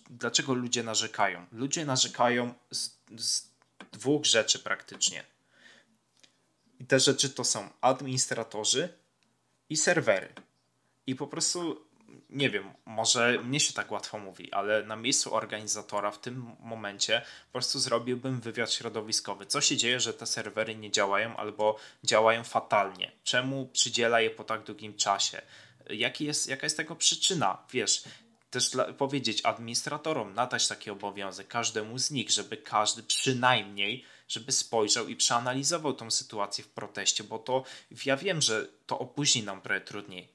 dlaczego ludzie narzekają? Ludzie narzekają z, z dwóch rzeczy praktycznie. I te rzeczy to są administratorzy i serwery. I po prostu nie wiem, może mnie się tak łatwo mówi, ale na miejscu organizatora w tym momencie po prostu zrobiłbym wywiad środowiskowy. Co się dzieje, że te serwery nie działają albo działają fatalnie? Czemu przydziela je po tak długim czasie? Jaki jest, jaka jest tego przyczyna? Wiesz, też dla, powiedzieć administratorom, nadać taki obowiązek każdemu z nich, żeby każdy przynajmniej żeby spojrzał i przeanalizował tą sytuację w proteście, bo to ja wiem, że to opóźni nam trochę trudniej,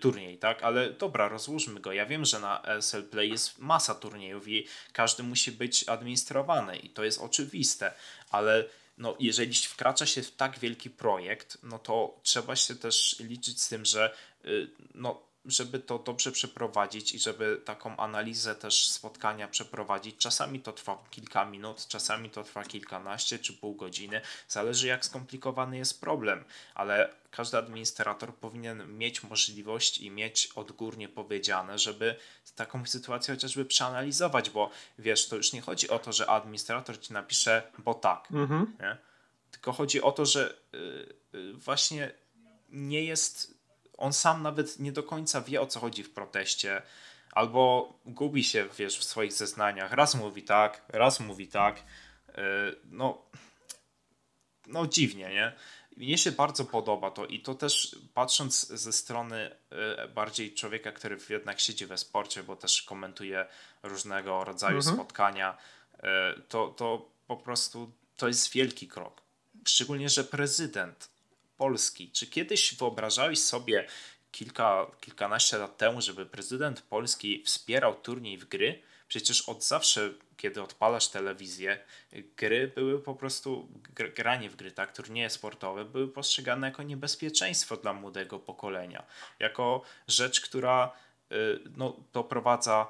turniej, tak? Ale dobra, rozłóżmy go. Ja wiem, że na SL Play jest masa turniejów i każdy musi być administrowany i to jest oczywiste, ale no, jeżeli wkracza się w tak wielki projekt, no to trzeba się też liczyć z tym, że y, no, żeby to dobrze przeprowadzić i żeby taką analizę też spotkania przeprowadzić, czasami to trwa kilka minut, czasami to trwa kilkanaście czy pół godziny, zależy jak skomplikowany jest problem, ale każdy administrator powinien mieć możliwość i mieć odgórnie powiedziane, żeby taką sytuację chociażby przeanalizować, bo wiesz, to już nie chodzi o to, że administrator ci napisze, bo tak, mhm. tylko chodzi o to, że yy, właśnie nie jest on sam nawet nie do końca wie o co chodzi w proteście, albo gubi się, wiesz, w swoich zeznaniach. Raz mówi tak, raz mówi tak. Yy, no, no dziwnie, nie? Mnie się bardzo podoba to i to też patrząc ze strony yy, bardziej człowieka, który jednak siedzi we sporcie, bo też komentuje różnego rodzaju mhm. spotkania, yy, to, to po prostu to jest wielki krok. Szczególnie, że prezydent Polski. Czy kiedyś wyobrażałeś sobie kilka, kilkanaście lat temu, żeby prezydent Polski wspierał turniej w gry? Przecież od zawsze, kiedy odpalasz telewizję, gry były po prostu, granie w gry, tak, turnieje sportowe były postrzegane jako niebezpieczeństwo dla młodego pokolenia. Jako rzecz, która y, no, doprowadza,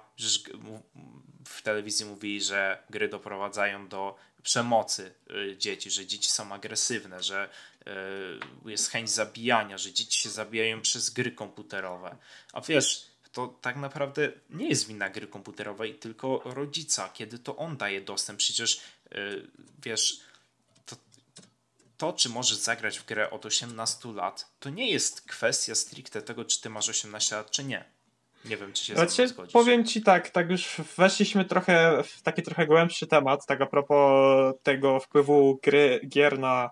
w telewizji mówili, że gry doprowadzają do przemocy y, dzieci, że dzieci są agresywne, że jest chęć zabijania, że dzieci się zabijają przez gry komputerowe. A wiesz, to tak naprawdę nie jest wina gry komputerowej, tylko rodzica, kiedy to on daje dostęp. Przecież y, wiesz, to, to, czy możesz zagrać w grę od 18 lat, to nie jest kwestia stricte tego, czy ty masz 18 lat, czy nie. Nie wiem, czy się znaczy, zgodzisz. Powiem ci tak, tak już weszliśmy trochę w taki trochę głębszy temat, tak a propos tego wpływu gry, gier na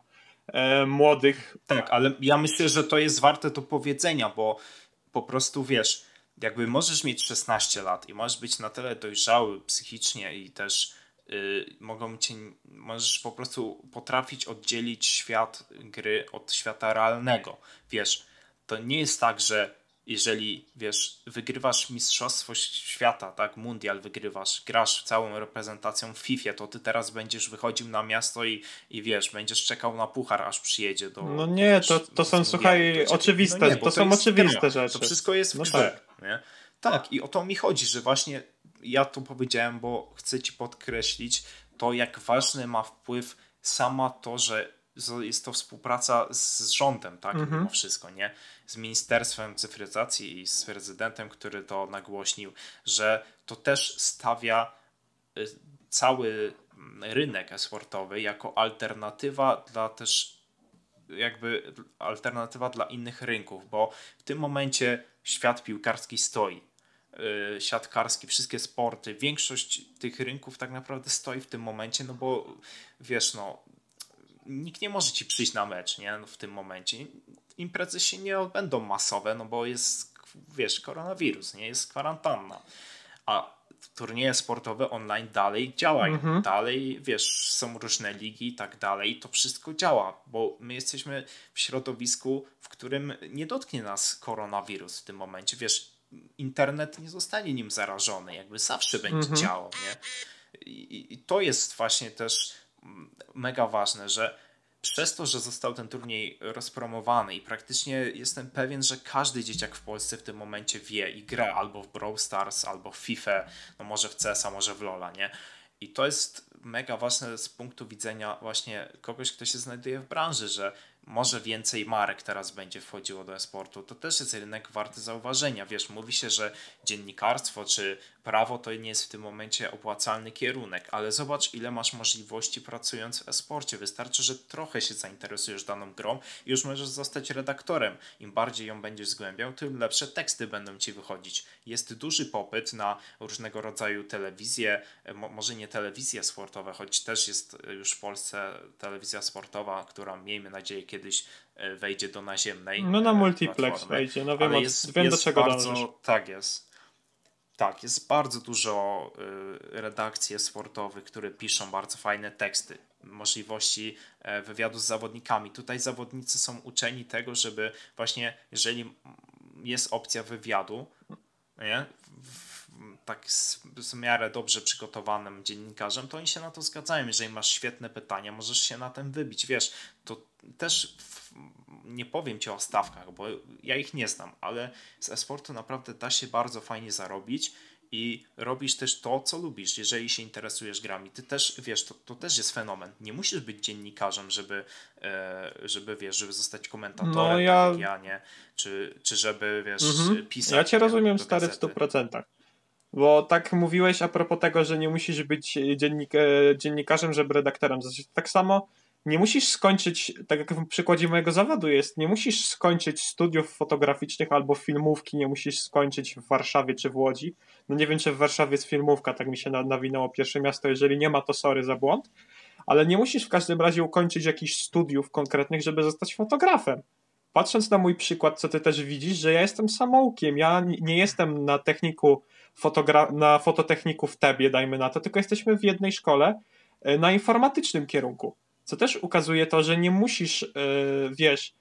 e, młodych. Tak, ale ja myślę, że to jest warte do powiedzenia, bo po prostu wiesz, jakby możesz mieć 16 lat i możesz być na tyle dojrzały psychicznie i też yy, mogą cię, możesz po prostu potrafić oddzielić świat gry od świata realnego. Wiesz, to nie jest tak, że jeżeli wiesz, wygrywasz Mistrzostwo Świata, tak, Mundial wygrywasz, grasz całą reprezentacją w FIFA, to ty teraz będziesz wychodził na miasto i, i wiesz, będziesz czekał na puchar, aż przyjedzie do. No nie, to, to są, słuchaj, oczywiste, no nie, to, to, są oczywiste rzeczy. To wszystko jest w no grze, tak. nie? Tak, i o to mi chodzi, że właśnie ja to powiedziałem, bo chcę ci podkreślić to, jak ważny ma wpływ sama to, że jest to współpraca z rządem, tak, mhm. mimo wszystko, nie? Z Ministerstwem Cyfryzacji i z prezydentem, który to nagłośnił, że to też stawia y, cały rynek esportowy jako alternatywa dla też jakby alternatywa dla innych rynków, bo w tym momencie świat piłkarski stoi. Yy, siatkarski, wszystkie sporty, większość tych rynków tak naprawdę stoi w tym momencie, no bo wiesz, no nikt nie może ci przyjść na mecz, nie? W tym momencie. Imprezy się nie odbędą masowe, no bo jest, wiesz, koronawirus, nie? Jest kwarantanna. A turnieje sportowe online dalej działają. Mhm. Dalej, wiesz, są różne ligi i tak dalej. To wszystko działa, bo my jesteśmy w środowisku, w którym nie dotknie nas koronawirus w tym momencie. Wiesz, internet nie zostanie nim zarażony, jakby zawsze będzie mhm. działał, nie? I, I to jest właśnie też mega ważne, że przez to, że został ten turniej rozpromowany i praktycznie jestem pewien, że każdy dzieciak w Polsce w tym momencie wie i gra albo w Brawl Stars, albo w FIFA, no może w CS, może w LoLa, nie? I to jest mega ważne z punktu widzenia właśnie kogoś, kto się znajduje w branży, że może więcej marek teraz będzie wchodziło do esportu. To też jest rynek warty zauważenia. Wiesz, mówi się, że dziennikarstwo czy prawo to nie jest w tym momencie opłacalny kierunek, ale zobacz, ile masz możliwości pracując w esporcie. Wystarczy, że trochę się zainteresujesz daną grą i już możesz zostać redaktorem. Im bardziej ją będziesz zgłębiał, tym lepsze teksty będą ci wychodzić. Jest duży popyt na różnego rodzaju telewizje, może nie telewizje sportowe, choć też jest już w Polsce telewizja sportowa, która miejmy nadzieję kiedyś e, wejdzie do naziemnej. No na e, multiplex platformy. wejdzie, no wiem, jest, wiem jest do czego bardzo, dążysz. Tak jest. Tak, jest bardzo dużo y, redakcji sportowych, które piszą bardzo fajne teksty, możliwości e, wywiadu z zawodnikami. Tutaj zawodnicy są uczeni tego, żeby właśnie, jeżeli jest opcja wywiadu, nie, tak z, z miarę dobrze przygotowanym dziennikarzem, to oni się na to zgadzają. Jeżeli masz świetne pytania, możesz się na tym wybić. Wiesz, to też w, nie powiem ci o stawkach, bo ja ich nie znam, ale z esportu naprawdę da się bardzo fajnie zarobić i robisz też to, co lubisz, jeżeli się interesujesz grami. Ty też, wiesz, to, to też jest fenomen. Nie musisz być dziennikarzem, żeby, e, żeby wiesz, żeby zostać komentatorem, no, ja... tak ja, nie? Czy, czy żeby, wiesz, mhm. pisać. Ja cię rozumiem, stary, w 100%. Bo tak mówiłeś a propos tego, że nie musisz być dziennik, e, dziennikarzem, żeby redaktorem. Tak samo nie musisz skończyć, tak jak w przykładzie mojego zawodu jest, nie musisz skończyć studiów fotograficznych albo filmówki, nie musisz skończyć w Warszawie czy w Łodzi. No nie wiem, czy w Warszawie jest filmówka, tak mi się nawinęło pierwsze miasto, jeżeli nie ma, to sorry za błąd. Ale nie musisz w każdym razie ukończyć jakichś studiów konkretnych, żeby zostać fotografem. Patrząc na mój przykład, co ty też widzisz, że ja jestem samoukiem, ja nie jestem na techniku fotogra- na fototechniku w Tebie, dajmy na to, tylko jesteśmy w jednej szkole e, na informatycznym kierunku. Co też ukazuje to, że nie musisz, yy, wiesz,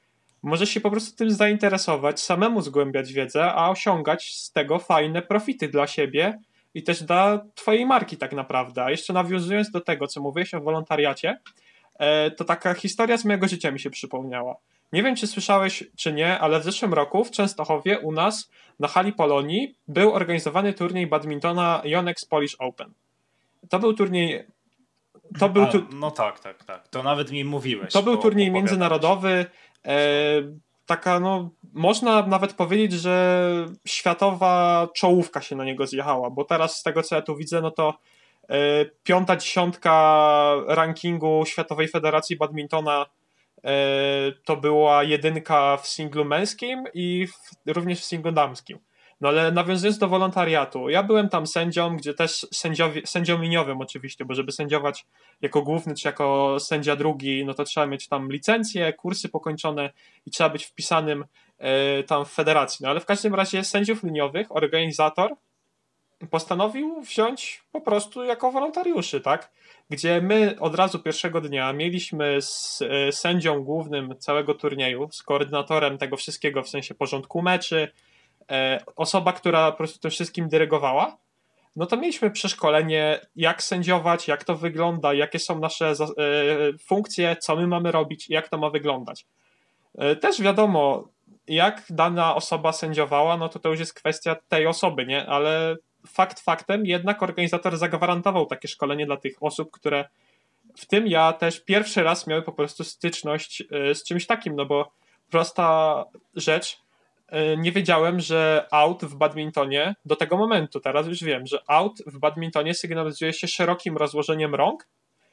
możesz się po prostu tym zainteresować, samemu zgłębiać wiedzę, a osiągać z tego fajne profity dla siebie i też dla twojej marki tak naprawdę. A jeszcze nawiązując do tego, co mówiłeś o wolontariacie, yy, to taka historia z mojego życia mi się przypomniała. Nie wiem, czy słyszałeś, czy nie, ale w zeszłym roku w Częstochowie u nas na hali Polonii był organizowany turniej badmintona Yonex Polish Open. To był turniej. To był tu... no tak, tak, tak. To nawet mi mówiłeś. To był turniej międzynarodowy. E, taka, no, można nawet powiedzieć, że światowa czołówka się na niego zjechała, bo teraz z tego co ja tu widzę, no to e, piąta dziesiątka rankingu Światowej Federacji Badmintona E, to była jedynka w singlu męskim i w, również w singlu damskim. No ale nawiązując do wolontariatu, ja byłem tam sędzią, gdzie też sędzią liniowym oczywiście, bo żeby sędziować jako główny czy jako sędzia drugi, no to trzeba mieć tam licencje, kursy pokończone i trzeba być wpisanym e, tam w federacji. No ale w każdym razie sędziów liniowych, organizator postanowił wziąć po prostu jako wolontariuszy, tak? Gdzie my od razu pierwszego dnia mieliśmy z e, sędzią głównym całego turnieju, z koordynatorem tego wszystkiego w sensie porządku meczy, osoba, która po prostu tym wszystkim dyrygowała, no to mieliśmy przeszkolenie, jak sędziować, jak to wygląda, jakie są nasze e, funkcje, co my mamy robić, jak to ma wyglądać. Też wiadomo, jak dana osoba sędziowała, no to to już jest kwestia tej osoby, nie? Ale fakt faktem, jednak organizator zagwarantował takie szkolenie dla tych osób, które w tym ja też pierwszy raz miały po prostu styczność e, z czymś takim, no bo prosta rzecz, e, nie wiedziałem, że out w badmintonie do tego momentu, teraz już wiem, że out w badmintonie sygnalizuje się szerokim rozłożeniem rąk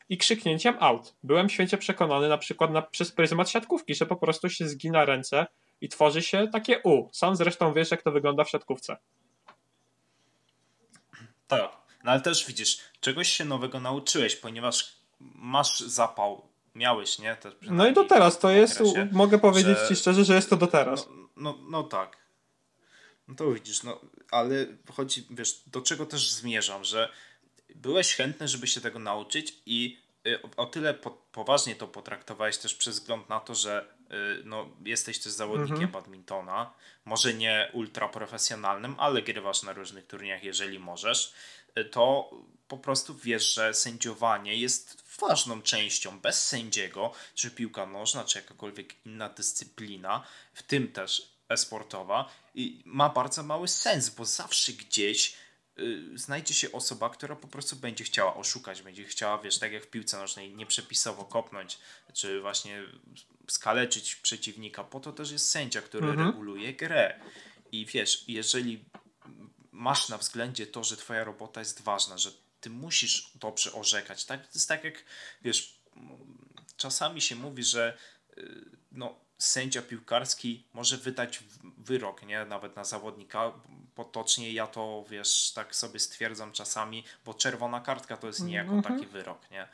i krzyknięciem out. Byłem święcie przekonany na przykład na, przez pryzmat siatkówki, że po prostu się zgina ręce i tworzy się takie U. Sam zresztą wiesz, jak to wygląda w siatkówce. Tak, no ale też widzisz, czegoś się nowego nauczyłeś, ponieważ masz zapał, miałeś, nie? No i do teraz to jest, okresie, mogę powiedzieć że... ci szczerze, że jest to do teraz. No, no, no tak. No to widzisz, no ale chodzi, wiesz, do czego też zmierzam, że byłeś chętny, żeby się tego nauczyć i y, o tyle po, poważnie to potraktowałeś też przez wzgląd na to, że y, no, jesteś też zawodnikiem mhm. badmintona, może nie ultra profesjonalnym, ale grywasz na różnych turniejach, jeżeli możesz, y, to po prostu wiesz, że sędziowanie jest ważną częścią. Bez sędziego, czy piłka nożna, czy jakakolwiek inna dyscyplina, w tym też esportowa, ma bardzo mały sens, bo zawsze gdzieś Y, znajdzie się osoba, która po prostu będzie chciała oszukać, będzie chciała, wiesz, tak jak w piłce nożnej, nieprzepisowo kopnąć, czy właśnie skaleczyć przeciwnika. Po to też jest sędzia, który mhm. reguluje grę. I wiesz, jeżeli masz na względzie to, że twoja robota jest ważna, że ty musisz dobrze orzekać, tak? To jest tak jak, wiesz, czasami się mówi, że y, no, sędzia piłkarski może wydać wyrok, nie? Nawet na zawodnika. Potocznie ja to, wiesz, tak sobie stwierdzam czasami, bo czerwona kartka to jest niejako mm -hmm. taki wyrok, nie?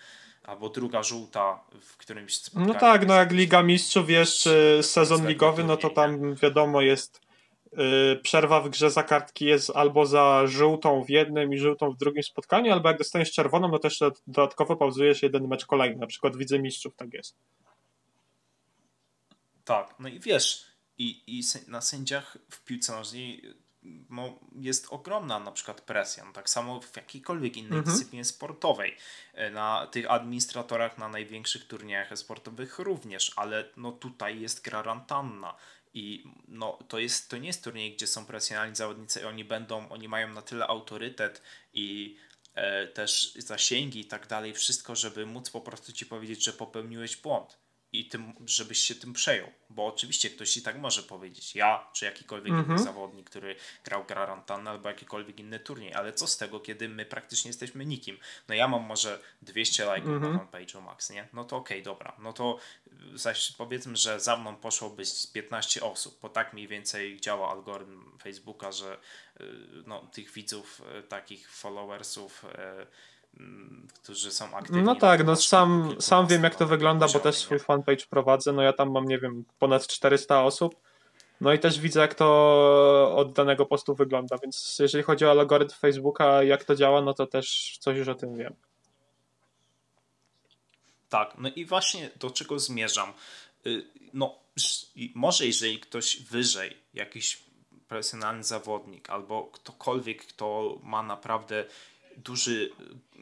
Albo druga żółta w którymś No tak, no jak Liga Mistrzów, wiesz, czy sezon ligowy, no to tam wiadomo jest przerwa w grze za kartki jest albo za żółtą w jednym i żółtą w drugim spotkaniu, albo jak dostaniesz czerwoną, no też dodatkowo pauzujesz jeden mecz kolejny, na przykład Widzę Mistrzów tak jest. Tak, no i wiesz, i, i na sędziach w piłce nożnej no, jest ogromna na przykład presja, no, tak samo w jakiejkolwiek innej mhm. dyscyplinie sportowej. E, na tych administratorach na największych turniejach sportowych również, ale no tutaj jest gra rantanna i no, to, jest, to nie jest turniej, gdzie są presjonalni zawodnicy i oni będą, oni mają na tyle autorytet i e, też zasięgi i tak dalej, wszystko, żeby móc po prostu ci powiedzieć, że popełniłeś błąd i tym, żebyś się tym przejął. Bo oczywiście ktoś ci tak może powiedzieć. Ja, czy jakikolwiek mm -hmm. inny mhm. zawodnik, który grał Garantanna albo jakikolwiek inny turniej. Ale co z tego, kiedy my praktycznie jesteśmy nikim? No ja mam może 200 lajków mm -hmm. na fanpage'u max, nie? No to okej, okay, dobra. No to zaś powiedzmy, że za mną poszłoby 15 osób, bo tak mniej więcej działa algorytm Facebooka, że y, no, tych widzów, y, takich followersów y, którzy są aktywni. No tak, no sam, sam wiem jak to wygląda, bo też swój fanpage prowadzę, no ja tam mam, nie wiem, ponad 400 osób, no i też widzę jak to od danego postu wygląda, więc jeżeli chodzi o algorytm Facebooka, jak to działa, no to też coś już o tym wiem. Tak, no i właśnie do czego zmierzam. Y, no, może jeżeli ktoś wyżej, jakiś profesjonalny zawodnik albo ktokolwiek, kto ma naprawdę duży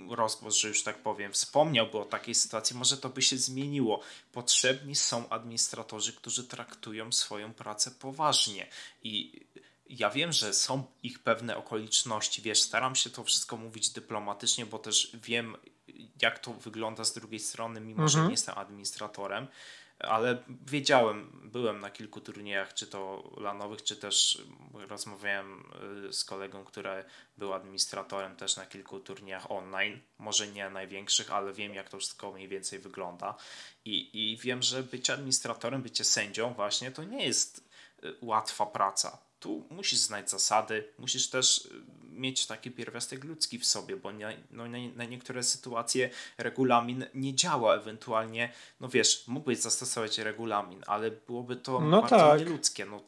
rozgłos, że już tak powiem, wspomniałby o takiej sytuacji, może to by się zmieniło. Potrzebni są administratorzy, którzy traktują swoją pracę poważnie i ja wiem, że są ich pewne okoliczności, wiesz, staram się to wszystko mówić dyplomatycznie, bo też wiem, jak to wygląda z drugiej strony, mimo mhm. że nie jestem administratorem ale wiedziałem, byłem na kilku turniejach, czy to lanowych, czy też rozmawiałem y, z kolegą, który był administratorem też na kilku turniejach online. Może nie największych, ale wiem, jak to wszystko mniej więcej wygląda. I, i wiem, że bycie administratorem, bycie sędzią, właśnie to nie jest y, łatwa praca tu musisz znać zasady, musisz też y, mieć taki pierwiastek ludzki w sobie, bo nie, no, na, na, niektóre sytuacje regulamin nie działa, ewentualnie, no wiesz, mógłbyś zastosować regulamin, ale byłoby to no bardzo tak. nieludzkie. No,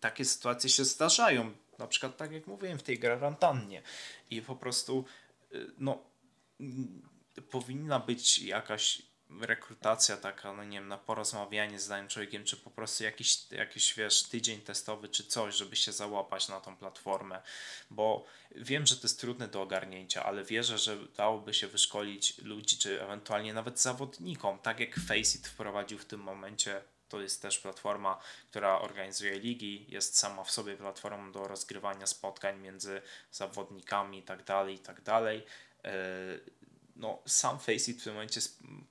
takie sytuacje się zdarzają, na przykład tak jak mówiłem w tej gwarantannie i po prostu y, no powinna być jakaś rekrutacja taka, no nie wiem, na porozmawianie z danym człowiekiem, czy po prostu jakiś, jakiś, wiesz, tydzień testowy, czy coś, żeby się załapać na tą platformę, bo wiem, że to jest trudne do ogarnięcia, ale wierzę, że dałoby się wyszkolić ludzi, czy ewentualnie nawet zawodnikom, tak jak Faceit wprowadził w tym momencie to jest też platforma, która organizuje ligi, jest sama w sobie platformą do rozgrywania spotkań między zawodnikami itd., tak itd. No, sam Faceit w tym momencie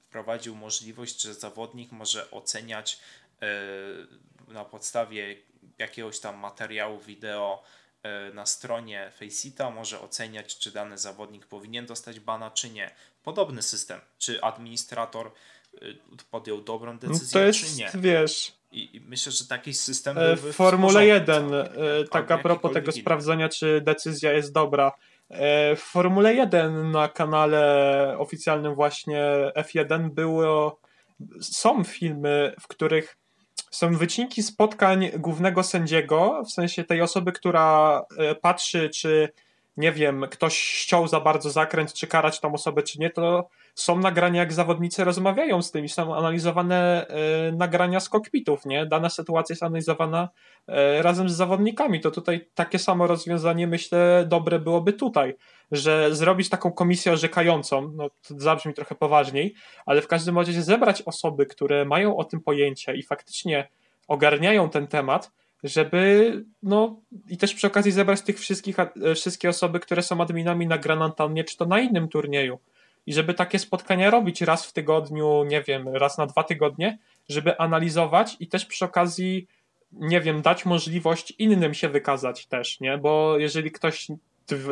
wprowadził możliwość, że zawodnik może oceniać e, na podstawie jakiegoś tam materiału wideo e, na stronie Faceita może oceniać, czy dany zawodnik powinien dostać bana, czy nie. Podobny system. Czy administrator e, podjął dobrą decyzję, to jest, czy nie. wiesz, I myślę, że taki system w Formule porządku 1, całkiem, nie? e, tak a propos tego inny. sprawdzenia, czy decyzja jest dobra. E, W Formule 1 na kanale oficjalnym właśnie F1 było, są filmy, w których są wycinki spotkań głównego sędziego, w sensie tej osoby, która e, patrzy, czy nie wiem, ktoś ściął za bardzo zakręt, czy karać tą osobę, czy nie, to są nagrania, jak zawodnicy rozmawiają z tymi, są analizowane e, nagrania z kokpitów, nie? Dana sytuacja jest analizowana e, razem z zawodnikami. To tutaj takie samo rozwiązanie, myślę, dobre byłoby tutaj, że zrobić taką komisję orzekającą, no to zabrzmi trochę poważniej, ale w każdym razie zebrać osoby, które mają o tym pojęcie i faktycznie ogarniają ten temat, żeby, no i też przy okazji zebrać tych wszystkich, e, wszystkie osoby, które są adminami na Grand Antonie, czy to na innym turnieju. I żeby takie spotkania robić raz w tygodniu, nie wiem, raz na dwa tygodnie, żeby analizować i też przy okazji, nie wiem, dać możliwość innym się wykazać też, nie? Bo jeżeli ktoś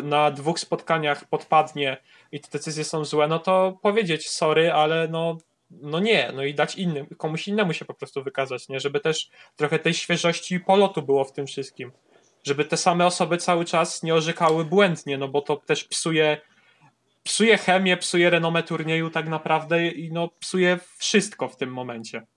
na dwóch spotkaniach podpadnie i te decyzje są złe, no to powiedzieć sorry, ale no, no nie, no i dać innym, komuś innemu się po prostu wykazać, nie? Żeby też trochę tej świeżości polotu było w tym wszystkim. Żeby te same osoby cały czas nie orzekały błędnie, no bo to też psuje psuje chemię, psuje renomę turnieju tak naprawdę i no psuje wszystko w tym momencie.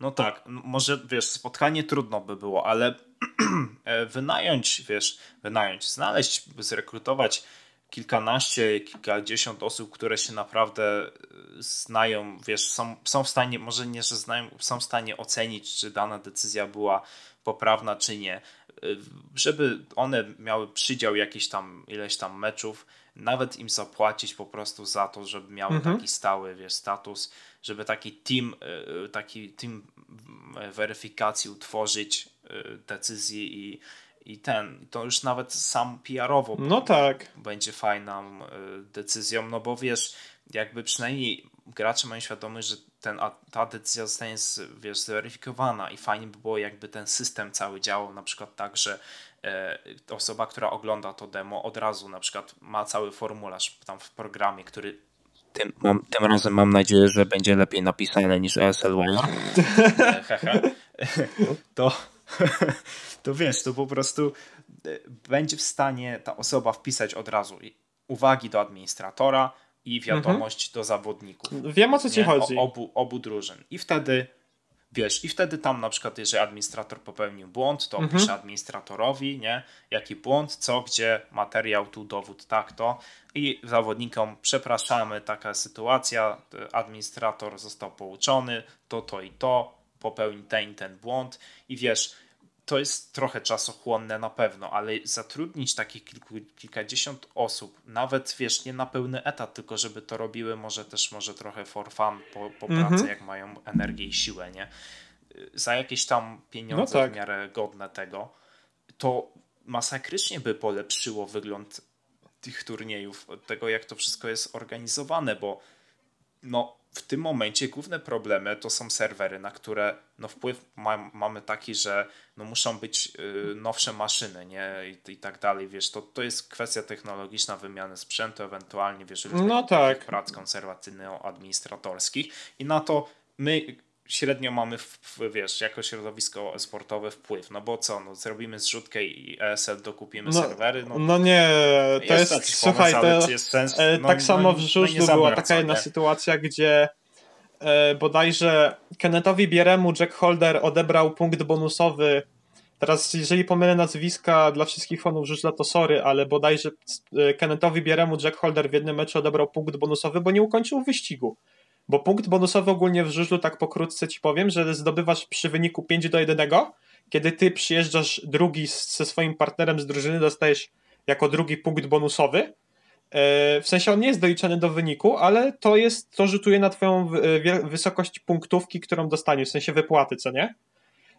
No tak, może wiesz, spotkanie trudno by było, ale e, wynająć, wiesz, wynająć, znaleźć, zrekrutować kilkanaście, kilkadziesiąt osób, które się naprawdę e, znają, wiesz, są, są w stanie, może nie, że znają, są w stanie ocenić, czy dana decyzja była poprawna, czy nie. E, Żeby one miały przydział jakiś tam, ileś tam meczów, nawet im zapłacić po prostu za to, żeby miały Mhm. taki stały, wiesz, status, żeby taki team, e, taki team weryfikacji utworzyć decyzji i, i ten, to już nawet sam PR-owo No tak. będzie fajną decyzją, no bo wiesz, jakby przynajmniej gracze mają świadomość, że ten, ta decyzja zostanie z, wiesz, zweryfikowana i fajnie by było jakby ten system cały działał na przykład tak, że e, osoba, która ogląda to demo od razu na przykład ma cały formularz tam w programie, który tym, mam, tym razem mam nadzieję, że będzie lepiej napisane niż ESL hehe. to, to wiesz, to po prostu e, będzie w stanie ta osoba wpisać od razu uwagi do administratora i wiadomość do zawodników. Wiem o co ci nie? chodzi. O, obu, obu drużyn. I wtedy wiesz, i wtedy tam na przykład, jeżeli administrator popełnił błąd, to Mhm. opisze administratorowi, nie? Jaki błąd, co, gdzie, materiał, tu dowód, tak, to. I zawodnikom przepraszamy, taka sytuacja, administrator został pouczony, to, to i to, popełni ten ten błąd i wiesz, to jest trochę czasochłonne na pewno, ale zatrudnić takich kilku, kilkadziesiąt osób, nawet wiesz, nie na pełny etat, tylko żeby to robiły może też może trochę for fun po, po Mhm. pracy, jak mają energię i siłę, nie? Za jakieś tam pieniądze No tak. w miarę godne tego, to masakrycznie by polepszyło wygląd tych turniejów, tego jak to wszystko jest organizowane, bo no, w tym momencie główne problemy to są serwery, na które no, wpływ ma, mamy taki, że no, muszą być y, nowsze maszyny nie? I, i tak dalej, wiesz, to, to jest kwestia technologiczna, wymiany sprzętu, ewentualnie, wiesz, No tak. prac konserwacyjno-administratorskich i na to my średnio mamy, w, wiesz, jako środowisko sportowe wpływ, no bo co, no, zrobimy zrzutkę i ESL dokupimy No, serwery, no, no nie, to jest, jakiś słuchaj, pomysł, to jest sens? e, No, tak no, samo w żużlu była taka jedna sytuacja, gdzie e, bodajże Kennethowi Bieremu Jack Holder odebrał punkt bonusowy. Teraz, jeżeli pomylę nazwiska dla wszystkich fanów żużla, to sorry, ale bodajże e, Kennethowi Bieremu Jack Holder w jednym meczu odebrał punkt bonusowy, bo nie ukończył wyścigu. Bo punkt bonusowy ogólnie w żużlu, tak pokrótce ci powiem, że zdobywasz przy wyniku 5 do 1, kiedy ty przyjeżdżasz drugi ze swoim partnerem z drużyny, dostajesz jako drugi punkt bonusowy. E, W sensie on nie jest doliczany do wyniku, ale to jest, to rzutuje na twoją wie- wysokość punktówki, którą dostaniesz, w sensie wypłaty, co nie?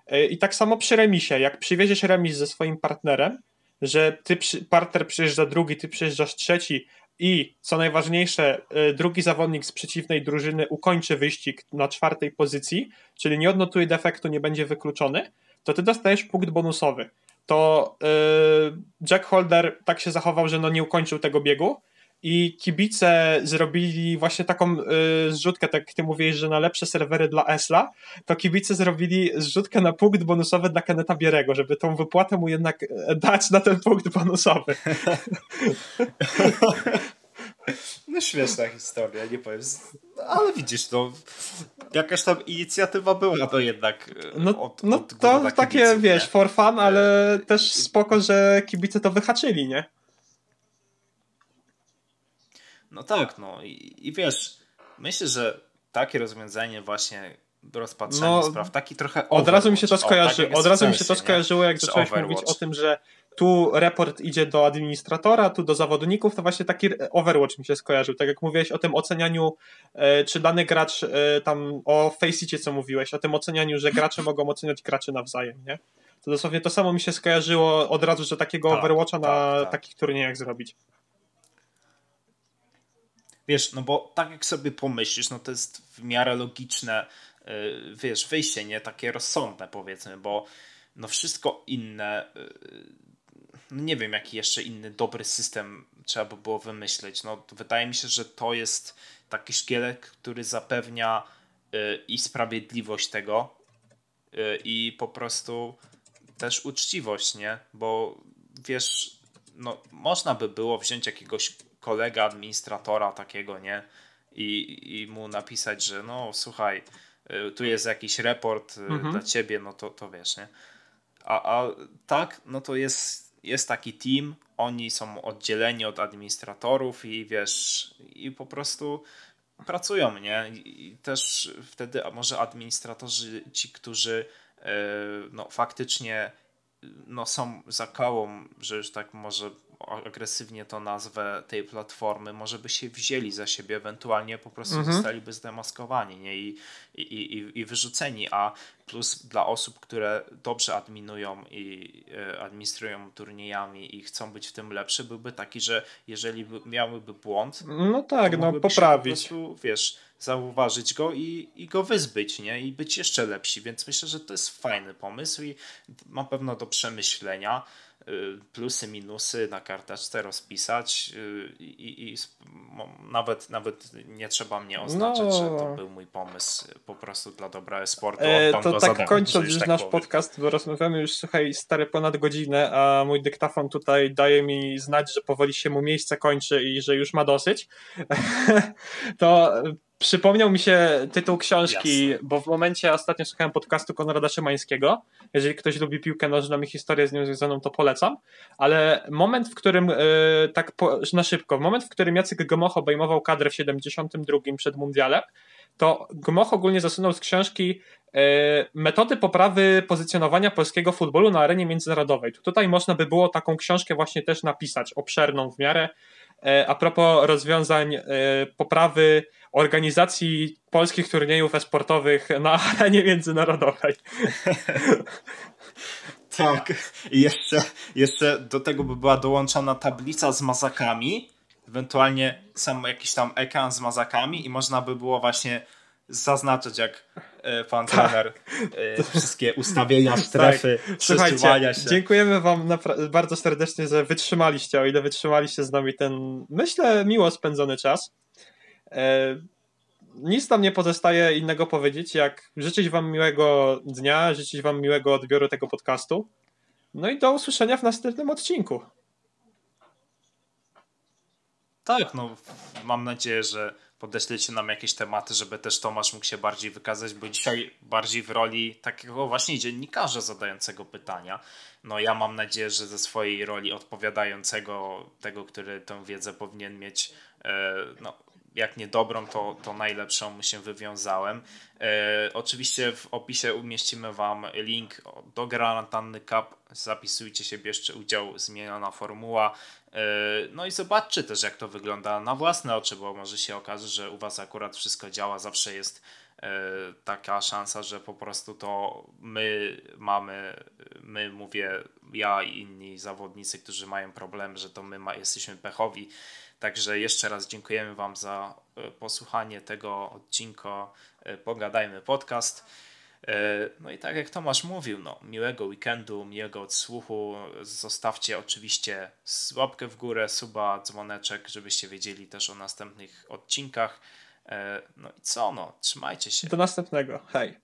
E, I tak samo przy remisie, jak przywieziesz remis ze swoim partnerem, że ty partner przyjeżdża drugi, ty przyjeżdżasz trzeci, i co najważniejsze, y, drugi zawodnik z przeciwnej drużyny ukończy wyścig na czwartej pozycji, czyli nie odnotuje defektu, nie będzie wykluczony, to ty dostajesz punkt bonusowy. To yy, Jack Holder tak się zachował, że no nie ukończył tego biegu i kibice zrobili właśnie taką y, zrzutkę, tak jak ty mówiłeś, że na lepsze serwery dla Esla, to kibice zrobili zrzutkę na punkt bonusowy dla Keneta Bierego, żeby tą wypłatę mu jednak e, dać na ten punkt bonusowy. No śmieszna historia, nie powiem. Ale widzisz, no jakaś tam inicjatywa była to jednak e, no, od, no od to takie, kibiców, wiesz, for fun, ale e, też spoko, że kibice to wyhaczyli, nie? No tak, no i, i wiesz, myślę, że takie rozwiązanie właśnie rozpatrzenie no, spraw, taki trochę Od razu mi się to skojarzy, o, tak od razu mi się to skojarzyło, jak zacząłeś mówić o tym, że tu report idzie do administratora, tu do zawodników, to właśnie taki Overwatch mi się skojarzył. Tak jak mówiłeś o tym ocenianiu, e, czy dany gracz e, tam o Faceicie, co mówiłeś, o tym ocenianiu, że gracze mogą oceniać graczy nawzajem, nie? To dosłownie to samo mi się skojarzyło od razu, że takiego tak, Overwatcha tak, na tak. takich turniejach zrobić. Wiesz, no bo tak jak sobie pomyślisz, no to jest w miarę logiczne, yy, wiesz, wyjście, nie? Takie rozsądne powiedzmy, bo no wszystko inne, yy, no nie wiem jaki jeszcze inny dobry system trzeba by było wymyśleć. No wydaje mi się, że to jest taki szkielet, który zapewnia yy, i sprawiedliwość tego y, i po prostu też uczciwość, nie? Bo wiesz, no można by było wziąć jakiegoś kolega administratora takiego, nie? I, i mu napisać, że no słuchaj, y, tu jest jakiś report y, mhm. dla ciebie, no to, to wiesz, nie? A, a tak, no to jest, jest taki team, oni są oddzieleni od administratorów i wiesz, i po prostu pracują, nie? I też wtedy, a może administratorzy, ci, którzy y, no, faktycznie no, są za że już tak może agresywnie to nazwę tej platformy, może by się wzięli za siebie, ewentualnie po prostu mhm. zostaliby zdemaskowani nie? I, i, i, i wyrzuceni, a plus dla osób, które dobrze adminują i e, administrują turniejami i chcą być w tym lepsze, byłby taki, że jeżeli miałyby błąd, no tak, no poprawić. Po prostu, wiesz, zauważyć go i, i go wyzbyć, nie? I być jeszcze lepsi, więc myślę, że to jest fajny pomysł i na pewno do przemyślenia. Y, plusy, minusy na karteczce rozpisać y, i, i nawet, nawet nie trzeba mnie oznaczać, no. że to był mój pomysł po prostu dla dobra sportu. E, to tak kończąc już tak nasz powiem. podcast, bo rozmawiamy już, słuchaj, stary ponad godzinę, a mój dyktafon tutaj daje mi znać, że powoli się mu miejsce kończy i że już ma dosyć. to Przypomniał mi się tytuł książki, Jasne. bo w momencie ostatnio słuchałem podcastu Konrada Szymańskiego. Jeżeli ktoś lubi piłkę nożną i historię z nią związaną, to polecam. Ale moment, w którym, yy, tak po, na szybko, moment, w którym Jacek Gomoch obejmował kadrę w 72 przed Mundialem, to Gomoch ogólnie zasunął z książki yy, metody poprawy pozycjonowania polskiego futbolu na arenie międzynarodowej. Tutaj można by było taką książkę właśnie też napisać, obszerną w miarę, E, a propos rozwiązań e, poprawy organizacji polskich turniejów esportowych na arenie międzynarodowej. tak, i jeszcze, jeszcze do tego by była dołączona tablica z mazakami, ewentualnie sam jakiś tam ekran z mazakami i można by było właśnie zaznaczyć, jak e, pan tak. e, wszystkie ustawienia tak. strefy, tak. Słuchajcie, się. Dziękujemy wam bardzo serdecznie, że wytrzymaliście, o ile wytrzymaliście z nami ten, myślę, miło spędzony czas. E, nic tam nie pozostaje innego powiedzieć, jak życzyć wam miłego dnia, życzyć wam miłego odbioru tego podcastu. No i do usłyszenia w następnym odcinku. Tak, no mam nadzieję, że podeślecie nam jakieś tematy, żeby też Tomasz mógł się bardziej wykazać, bo dzisiaj bardziej w roli takiego właśnie dziennikarza zadającego pytania. No ja mam nadzieję, że ze swojej roli odpowiadającego tego, który tę wiedzę powinien mieć, e, no jak nie dobrą, to, to najlepszą się wywiązałem. E, oczywiście w opisie umieścimy Wam link do Granatanny Cup. Zapisujcie się, bierzcie udział, zmieniona formuła. E, no i zobaczcie też, jak to wygląda na własne oczy, bo może się okaże, że u Was akurat wszystko działa. Zawsze jest taka szansa, że po prostu to my mamy, my mówię, ja i inni zawodnicy, którzy mają problem, że to my ma, jesteśmy pechowi. Także jeszcze raz dziękujemy Wam za posłuchanie tego odcinka Pogadajmy Podcast. No i tak jak Tomasz mówił, no, miłego weekendu, miłego odsłuchu. Zostawcie oczywiście łapkę w górę, suba, dzwoneczek, żebyście wiedzieli też o następnych odcinkach. No i co, no, trzymajcie się. Do następnego. Hej.